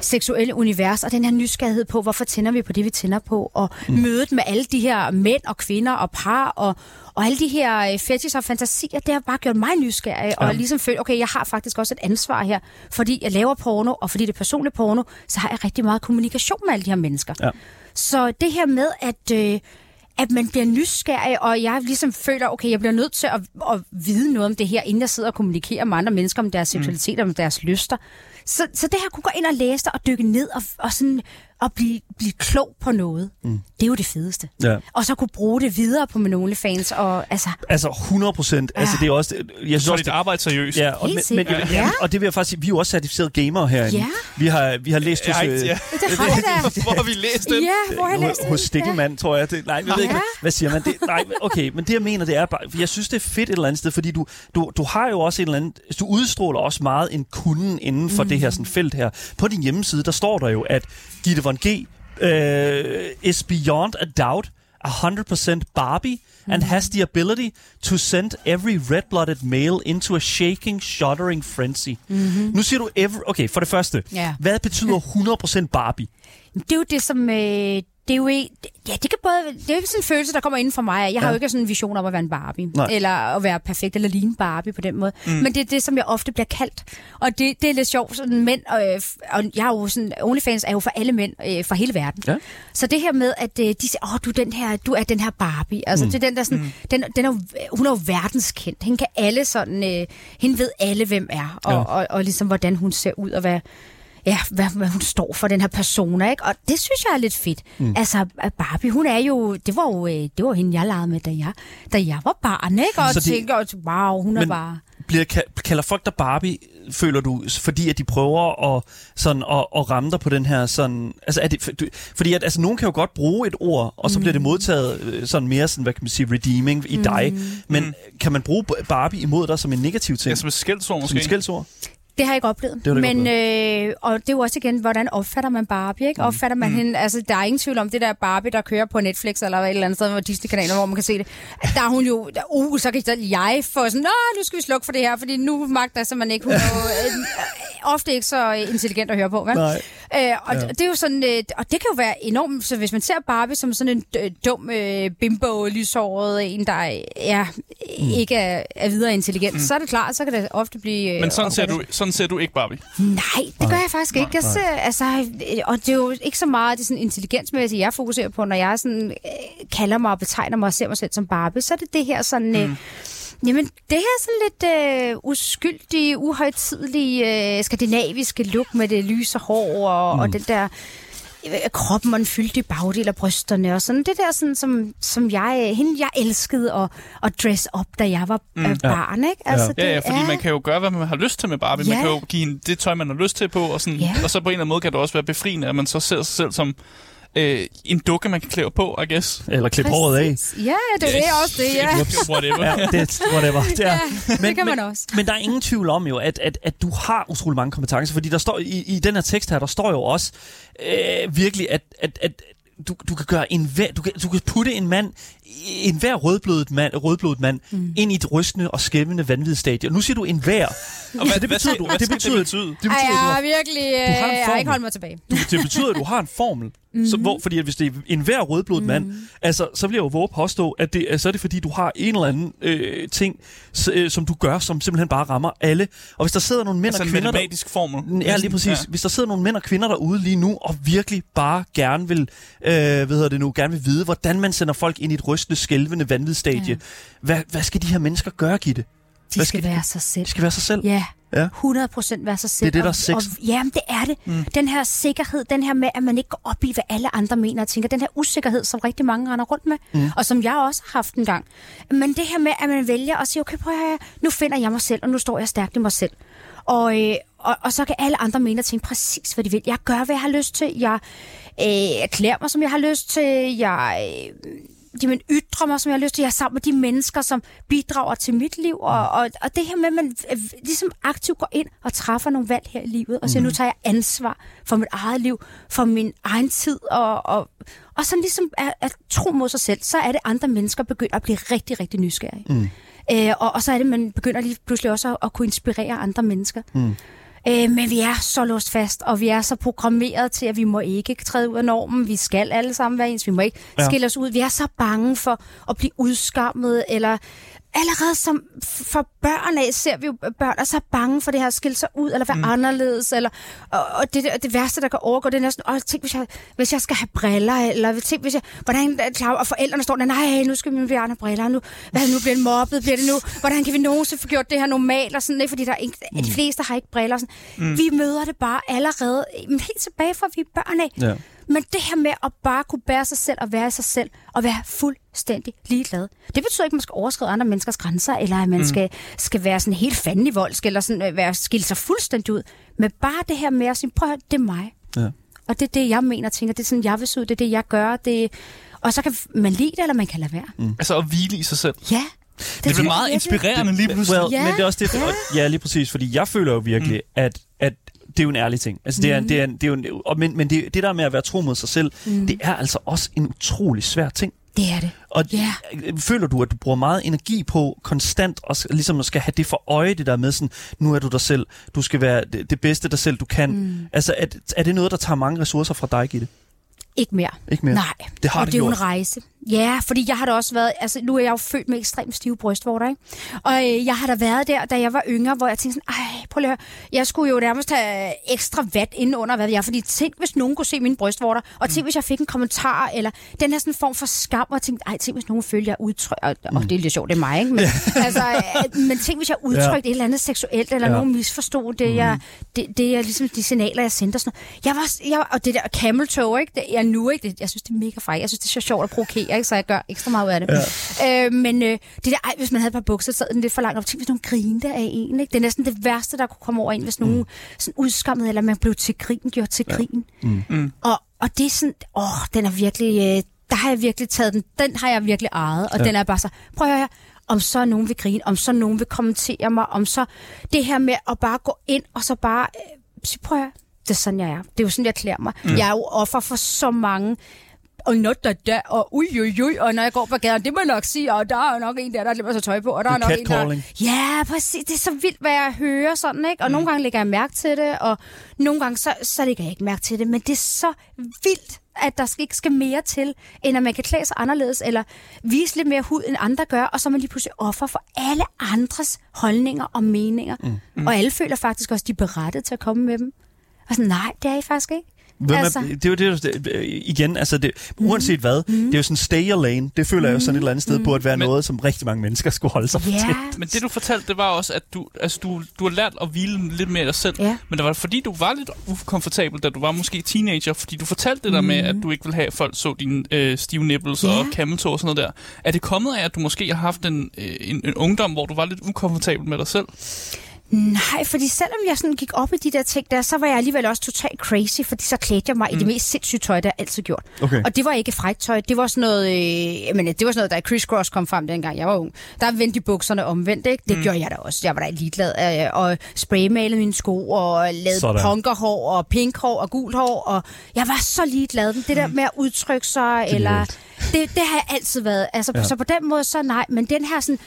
seksuelle univers, og den her nysgerrighed på, hvorfor tænder vi på det, vi tænder på, og mm. mødet med alle de her mænd og kvinder og par, og, og alle de her øh, fetishes og fantasier, det har bare gjort mig nysgerrig, ja. og ligesom følt, okay, jeg har faktisk også et ansvar her, fordi jeg laver porno, og fordi det er personligt porno, så har jeg rigtig meget kommunikation med alle de her mennesker. Ja. Så det her med, at... Øh, at man bliver nysgerrig, og jeg ligesom føler, okay, jeg bliver nødt til at, at vide noget om det her, inden jeg sidder og kommunikerer med andre mennesker om deres seksualitet, mm. om deres lyster. Så, så det her kunne gå ind og læse det, og dykke ned, og, og, sådan, og blive, blive klog på noget. Mm. Det er jo det fedeste. Ja. Og så kunne bruge det videre på min OnlyFans, og altså... Altså 100 procent. Altså det er også... Jeg synes Så er også, dit arbejde seriøst. Ja, og, men, men, ja. Ja. og det vil jeg faktisk sige, vi er jo også certificerede gamere herinde. Ja. Vi har, vi har læst hos, ikke, øh, ja. Det har jeg da. Hvor har vi læst den? Ja, hvor har jeg læst hos, Stikkelmand, tror jeg. Det, nej, jeg ved Ja. ikke, hvad, hvad siger man? Det, nej, okay, men det jeg mener, det er bare... Jeg synes, det er fedt et eller andet sted, fordi du, du, du har jo også et eller andet... Du udstråler også meget en kunden inden for mm. det her sådan, felt her. På din hjemmeside, der står der jo, at Gitte Von G uh, is beyond a doubt 100% Barbie and has the ability to send every red-blooded male into a shaking, shuddering frenzy. Mm-hmm. Nu siger du every... Okay, for det første. Ja. Hvad betyder 100% Barbie? Det er jo det, som... Øh, det er jo ikke, ja, det kan både, det er jo sådan en følelse, der kommer inden for mig. Jeg har Ja. jo ikke sådan en vision om at være en Barbie, Nej. eller at være perfekt, eller ligne Barbie på den måde. Mm. Men det er det, som jeg ofte bliver kaldt. Og det, det er lidt sjovt, sådan mænd, og, øh, og jeg er jo sådan, OnlyFans er jo for alle mænd øh, fra hele verden. Ja. Så det her med, at øh, de siger, åh, du er den her, du er den her Barbie. Altså, mm. det er den der sådan, mm. den, den er, hun er jo verdenskendt. Hende kan alle sådan, øh, hende ved alle, hvem er, og, Ja. ja. og, og ligesom, hvordan hun ser ud, og hvad, ja, hvad, hvad hun står for, den her persona, ikke? Og det synes jeg er lidt fedt. Mm. Altså, Barbie, hun er jo, det var jo, øh, det var hende, jeg legede med, da jeg, da jeg var barn, ikke? Og Så tænkte, også, wow, hun er Men- bare... bliver, ka- kalder folk dig Barbie, føler du, fordi at de prøver at, sådan, at, at ramme dig på den her sådan... Altså, er det, for- du, fordi at, altså, nogen kan jo godt bruge et ord, og så mm. bliver det modtaget øh, sådan mere sådan, hvad kan man sige, redeeming i mm. dig. Men Mm. kan man bruge Barbie imod dig som en negativ ting? Ja, som et skældsord som måske. et skældsord? Det har jeg ikke oplevet. Det ikke Men, øh, og det er jo også igen, hvordan opfatter man Barbie, ikke? Opfatter man mm. hende, altså der er ingen tvivl om det der Barbie, der kører på Netflix eller et eller andet sted, hvor Disney-kanaler, hvor man kan se det. Der er hun jo, der, uh, så kan jeg få sådan, nå, nu skal vi slukke for det her, fordi nu magter jeg simpelthen ikke. Hun er jo øh, ofte ikke så intelligent at høre på, vel? Nej. Øh, og Ja. det er jo sådan, øh, og det kan jo være enormt, så hvis man ser Barbie som sådan en øh, dum øh, bimbo, lyshåret, en, der ja, mm. ikke er, er videre intelligent, mm. så er det klart, så kan det ofte blive... øh, Men sådan ser, du, sådan ser du ikke Barbie. Nej, det gør jeg faktisk ikke. Jeg ser, altså, øh, og det er jo ikke så meget det sådan intelligensmæssige, jeg fokuserer på, når jeg sådan, øh, kalder mig og betegner mig og ser mig selv som Barbie, så er det det her sådan... Øh, Jamen, det her sådan lidt øh, uskyldige, uhøjtidlige, øh, skandinaviske look med det lyse hår og, mm. og den der øh, kroppen og en fyldig bagdel af brysterne og sådan det der, sådan, som, som jeg, hende jeg elskede at, at dress op, da jeg var mm. barn, ikke? Altså, Ja, ja, det fordi er- man kan jo gøre, hvad man har lyst til med Barbie. Man Ja. kan jo give hende det tøj, man har lyst til på, og, sådan, Ja. og så på en eller anden måde kan det også være befriende, at man så ser sig selv som øh, en dukke, man kan klæde på, I guess. Eller klippe håret af. Ja, det er det også det, ja. Whatever. Ja, det, whatever. Det, er. Ja, det kan man også. Men der er ingen tvivl om jo, at, at, at du har utrolig mange kompetencer, fordi der står i, i den her tekst her, der står jo også øh, virkelig, at, at, at du, du kan gøre en du kan, du kan putte en mand, en hver rødblodet mand, rødblodet mand mm. ind i et rystende og skæmmende vanvidsstadie. Og nu siger du en hver. Og Så hvad, det hvad, betyder skal, du- hvad det betyder- det betyde? Det betyder, Ej, jeg har virkelig øh, du har en jeg har ikke holdt mig tilbage. du, det betyder, at du har en formel. Mm. Så, hvor, fordi at hvis det er en hver rødblodet mm. mand, altså, så vil jeg jo våge påstå, at det, at så er det fordi, du har en eller anden øh, ting, s, øh, som du gør, som simpelthen bare rammer alle. Og hvis der sidder nogle mænd Altså og en kvinder... Der, matematisk formel. Ja, lige præcis. Ja. Hvis der sidder nogle mænd og kvinder derude lige nu, og virkelig bare gerne vil, øh, hvad hedder det nu, gerne vil vide, hvordan man sender folk ind i et rystende, skælvende vanvidsstadie. Ja. Hvad, hvad skal de her mennesker gøre, Gitte? De skal skal de- være sig selv. De skal være sig selv. Ja, Ja. 100 procent være sig selv. Det er det, der er Og- sex. Og, jamen, det er det. Mm. Den her sikkerhed, den her med, at man ikke går op i, hvad alle andre mener og tænker. Den her usikkerhed, som rigtig mange render rundt med, mm. og som jeg også har haft en gang. Men det her med, at man vælger at sige, okay, prøv at høre, nu finder jeg mig selv, og nu står jeg stærkt i mig selv. Og, øh, og, og så kan alle andre mene og tænke præcis, hvad de vil. Jeg gør, hvad jeg har lyst til. Jeg øh, klæder mig, som jeg har lyst til. Jeg øh, jamen, ytrer mig, som jeg har lyst til. Jeg er sammen med de mennesker, som bidrager til mit liv. Og, og, og det her med, at man øh, ligesom aktivt går ind og træffer nogle valg her i livet, og siger, nu tager jeg ansvar for mit eget liv, for min egen tid, og, og, og sådan ligesom at, at tro mod sig selv, så er det andre mennesker begynder at blive rigtig, rigtig nysgerrige. Mm. Øh, og, og så er det, man begynder lige pludselig også at, at kunne inspirere andre mennesker. Mm. Øh, men vi er så låst fast, og vi er så programmeret til, at vi må ikke træde ud af normen. Vi skal alle sammen være ens. Vi må ikke Ja. skille os ud. Vi er så bange for at blive udskammet, eller allerede som for børn af ser vi jo børn er så bange for det her at skille sig ud, eller være mm. anderledes, eller, og, og det, det værste, der kan overgå, det er næsten, åh, tænk, hvis jeg, hvis jeg skal have briller, eller tænk, hvis jeg, hvordan, klar, og forældrene står der, nej, nu skal vi have briller, nu, hvad, nu bliver det mobbet, bliver det nu, hvordan kan vi nogensinde få gjort det her normalt, og sådan, ikke, fordi der er ikke, mm. de fleste har ikke briller, og sådan. Mm. Vi møder det bare allerede, men helt tilbage fra vi er børn af. Ja. Men det her med at bare kunne bære sig selv og være sig selv og være fuldstændig ligeglad. Det betyder ikke, at man skal overskride andre menneskers grænser, eller at man mm. skal, skal være sådan helt fandenivoldsk, eller sådan, øh, være, skille sig fuldstændig ud. Men bare det her med at sige, prøv at høre, det er mig. Ja. Og det er det, jeg mener, tænker, det er sådan, jeg vil se ud, det er det, jeg gør. Det, og så kan man lide det, eller man kan lade være. Mm. Altså at hvile i sig selv. Ja. Det, det bliver meget inspirerende lige pludselig. Well, Ja, men det er også det, ja. og, ja, lige præcis, fordi jeg føler jo virkelig, mm. at, at det er jo en ærlig ting. Altså, det er, Mhm. det er, det er jo en, og, men, men det, det der med at være tro mod sig selv, mm. det er altså også en utrolig svær ting. Det er det. Og Ja. føler du, at du bruger meget energi på konstant og ligesom skal have det for øje, det der med sådan, nu er du dig selv, du skal være det, det bedste dig selv, du kan. Mm. Altså, er, er det noget, der tager mange ressourcer fra dig, Gitte? Ikke mere. Ikke mere? Nej, Det har og det det er jo en rejse. Ja, fordi jeg har da også været, altså nu er jeg jo født med ekstremt stive brystvorter, ikke? Og øh, jeg har da været der, da jeg var yngre, hvor jeg tænkte sådan, ej, prøv lige at høre, jeg skulle jo nærmest have ekstra vat inden under, hvad jeg, fordi tænk, hvis nogen kunne se mine brystvorter, og tænk, hvis jeg fik en kommentar, eller den her sådan form for skam, og jeg tænkte, ej, tænk, hvis nogen følte, jeg udtryk, og, og det er lidt sjovt, det er mig, ikke? Men, altså, øh, men tænk, hvis jeg udtrykte Ja. et eller andet seksuelt, eller Ja. nogen misforstod det, jeg, det, det er ligesom de signaler, jeg sendte og sådan noget. Jeg var, jeg, og det der camel toe, ikke? Det, jeg nu, ikke? Det, jeg synes, det er mega fejl. Jeg synes, det er så sjovt at provokere. Reagere, ikke? så jeg gør ekstra meget ud af det. Ja. Øh, men øh, det der, ej, hvis man havde et par bukser, så er den lidt for langt op. Tænk, hvis nogen grinte af en. Ikke? Det er næsten det værste, der kunne komme over en, hvis nogen sådan udskammet, eller man blev til grin, gjort til grin. Mm. Mm. Og, og det er sådan, åh, den er virkelig, øh, der har jeg virkelig taget den, den har jeg virkelig ejet, og Ja. ja. den er bare så, prøv at høre her, om så nogen vil grine, om så nogen vil kommentere mig, om så det her med at bare gå ind og så bare øh, sige, prøv at høre, det er sådan, jeg er. Det er jo sådan, jeg klæder mig. Mm. Jeg er jo offer for så mange og not da da, og ui, ui, ui, og når jeg går på gaden, det må jeg nok sige, og der er nok en der, der glemmer sig tøj på, og der Det er nok en, der... Ja, præcis. Det er så vildt, hvad jeg hører sådan, ikke? Og mm. nogle gange lægger jeg mærke til det, og nogle gange så, så lægger jeg ikke mærke til det, men det er så vildt, at der skal, ikke skal mere til, end at man kan klæde sig anderledes, eller vise lidt mere hud, end andre gør, og så er man lige pludselig offer for alle andres holdninger og meninger. Mm. Og alle føler faktisk også, at de er berettet til at komme med dem. Og sådan, nej, det er I faktisk ikke. Hvem er, Altså. det er jo det, igen, altså det, uanset hvad, det er jo sådan stay your lane. Det føler jeg jo sådan et eller andet sted burde være Men- noget, som rigtig mange mennesker skulle holde sig Ja, til. Men det du fortalte, det var også, at du, altså, du, du har lært at hvile lidt mere dig selv. Ja. Men det var fordi, du var lidt ukomfortabel, da du var måske teenager. Fordi du fortalte det der med, at du ikke ville have, at folk så dine øh, stive nipples Ja. og kammeltår og sådan noget der. Er det kommet af, at du måske har haft en, øh, en, en ungdom, hvor du var lidt ukomfortabel med dig selv? Nej, fordi selvom jeg sådan gik op i de der ting der, så var jeg alligevel også totalt crazy, fordi så klædte jeg mig mm. i det mest sindssyge tøj, der jeg altid gjort. Okay. Og det var ikke frækt tøj, det var sådan noget, øh, jamen, det var sådan noget, da Chris Cross kom frem dengang jeg var ung. Der vendte de bukserne omvendt, ikke? Det mm. gjorde jeg da også. Jeg var da ligeglad, øh, og spraymalede mine sko, og lavede Sådan. punkerhår, og pink hår, og gult hår, og jeg var så ligeglad. Det der med at udtrykke sig, eller... Det, det har jeg altid været. Altså, ja. Så på den måde, så nej. Men den her sådan,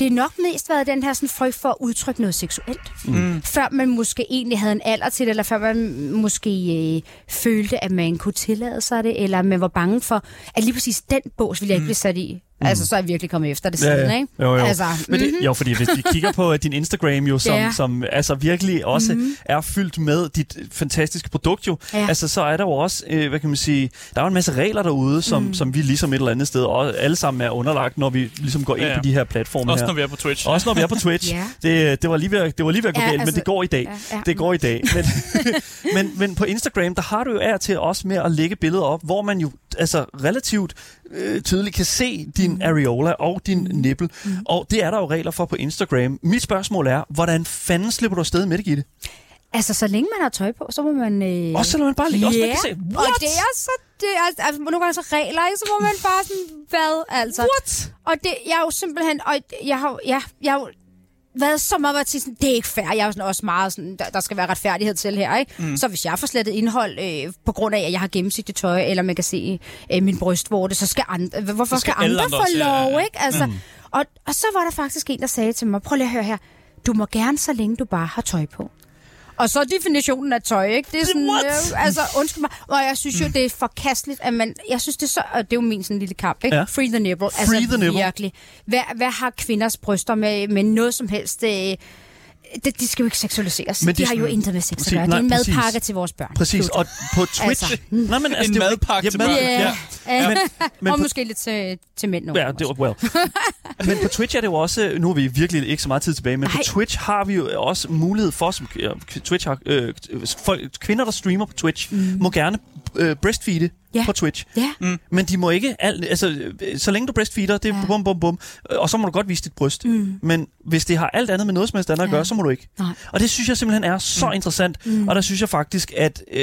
det er nok mest været den her sådan frygt for at udtrykke noget seksuelt. Mm. Før man måske egentlig havde en alder til det, eller før man måske øh, følte, at man kunne tillade sig det, eller man var bange for, at lige præcis den bås ville jeg ikke blive sat i. Mm. Altså, så er jeg virkelig kommet efter det siden, ikke? Jo, jo. Altså, Men det, mhm. jo, fordi hvis vi kigger på din Instagram jo, som, Ja. som altså virkelig også Mhm. er fyldt med dit fantastiske produkt jo, Ja. altså så er der jo også, øh, hvad kan man sige, der er jo en masse regler derude, som, Mhm. som vi ligesom et eller andet sted og alle sammen er underlagt, når vi ligesom går ind Ja, ja. på de her platforme Også her. når vi er på Twitch. Også når vi er på Twitch. Ja. det, det, var lige ved, at- det var lige ved at gå Ja, galt, men altså- det går i dag. Ja, ja. Det går i dag. Men, men, men på Instagram, der har du jo af til også med at lægge billeder op, hvor man jo altså relativt øh, tydeligt kan se din mm. areola og din mm. nipple. Mm. Og det er der jo regler for på Instagram. Mit spørgsmål er, hvordan fanden slipper du afsted med det, Gitte? Altså, så længe man har tøj på, så må man... Øh... Også selvom man bare ligger, også man kan se, og what? det er så... Det er, altså, nogle gange så regler, ikke? så må man bare sådan, hvad altså? What? Og det, jeg er jo simpelthen, og jeg har, ja, jeg jo været så meget til sådan, det er ikke fair. Jeg er sådan også meget sådan, der, der skal være retfærdighed til her, ikke? Mm. Så hvis jeg får slettet indhold øh, på grund af, at jeg har gennemsigtigt tøj, eller man kan se øh, min brystvorte, så skal andre, hvorfor Så skal skal, andre andre få lov, ja, ja. ikke? Altså, mm. og, og så var der faktisk en, der sagde til mig, prøv lige at høre her, du må gerne, så længe du bare har tøj på. Og så definitionen af tøj, ikke? Det er sådan, What? øh, altså, undskyld mig. Og jeg synes jo, det er forkasteligt, at man... Jeg synes, det er så... Og det er jo min sådan lille kamp, ikke? Ja. Free the nipple. Free altså, the nipple. virkelig. Hvad, hvad har kvinders bryster med, med noget som helst... Øh, det, de skal jo ikke seksualiseres. Men det de er har jo intet med sex at gøre. Det er en nej, præcis. madpakke til vores børn. Præcis, Slut. og på Twitch... Altså, Nej, men, altså, En det er jo ikke- madpakke til mad- børn. Ja, Ja. Men, men og på, måske lidt til, til mænd nogle Ja, det var well. Men på Twitch er det jo også, nu har vi virkelig ikke så meget tid tilbage, men Nej. på Nej. Twitch har vi jo også mulighed for, som ja, Twitch har, øh, folk, kvinder, der streamer på Twitch, mm. må gerne øh, breastfeede Ja. på Twitch. Ja, Men de må ikke, alt, altså, øh, så længe du breastfeeder, det er Ja. bum, bum, bum, øh, og så må du godt vise dit bryst. Mm. Men hvis det har alt andet med noget som helst andet at Ja. gøre, så må du ikke. nej. Og det synes jeg simpelthen er så mm. interessant, mm. og der synes jeg faktisk, at... Øh,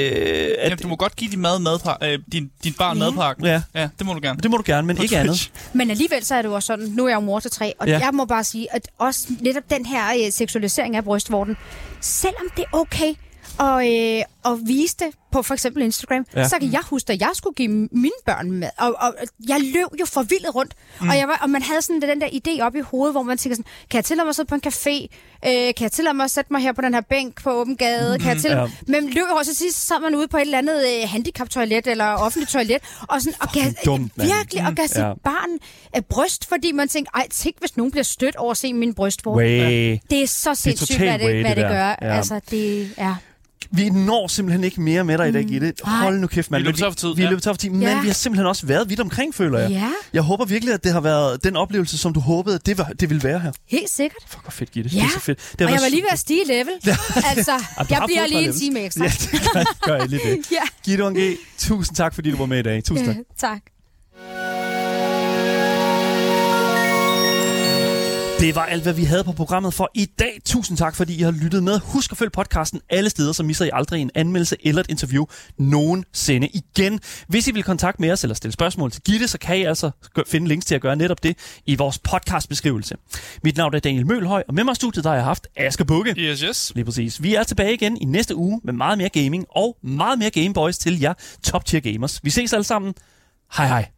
at Jamen, du må godt give din, mad madpa- øh, din, din barn Ja. madpakken. ja, Ja, det må du gerne. det må du gerne, men På ikke Twitch. andet. Men alligevel så er det jo også sådan, nu er jeg jo mor til tre, og ja. jeg må bare sige, at også netop den her øh, seksualisering af brystvorten, selvom det er okay at, øh, at vise det på for eksempel Instagram, Ja. ja. så kan jeg huske, at jeg skulle give mine børn mad, og, og jeg løb jo forvildet rundt, mm. og, jeg var, og man havde sådan den der idé op i hovedet, hvor man tænker sådan, kan jeg tillade mig at sidde på en café, øh, kan jeg tillade mig at sætte mig her på den her bænk på åben gade, mm, kan jeg tillade ja. Men løb også sidst, så sad man ude på et eller andet øh, handicap-toilet eller offentligt toilet, og sådan, og gav, dumt, virkelig, og gav sit Ja. barn af bryst, fordi man tænker, ej, tænk, hvis nogen bliver stødt over at se min brystvort. Way. Det er så sindssygt, hvad det, way, hvad det det, gør. Ja. Altså, det er... Vi når simpelthen ikke mere med dig i dag, Gitte. Hold nu kæft, mand. Vi er Men tør for tid, Vi ja. løbet tør for tid, men Ja. vi har simpelthen også været vidt omkring, føler jeg. Ja, Jeg håber virkelig, at det har været den oplevelse, som du håbede, det, var, det ville være her. helt sikkert. Fuck, hvor fedt, Gitte. Ja. Det er så fedt. Det har Og jeg været var lige ved at stige level. altså, du jeg har bliver fået lige en par time ekstra. Ja, det gør, gør jeg lige det. Ja. Gitte Unge, tusind tak, fordi du var med i dag. Tusind tak. tak. Det var alt, hvad vi havde på programmet for i dag. Tusind tak, fordi I har lyttet med. Husk at følge podcasten alle steder, så misser I aldrig en anmeldelse eller et interview nogensinde igen. Hvis I vil kontakte med os eller stille spørgsmål til Gitte, så kan I altså finde links til at gøre netop det i vores podcastbeskrivelse. Mit navn er Daniel Mølhøj, og med mig i studiet der har jeg haft Aske Bukke. Yes, yes. Lige præcis. Vi er tilbage igen i næste uge med meget mere gaming og meget mere Gameboys til jer top tier gamers. Vi ses alle sammen. Hej hej.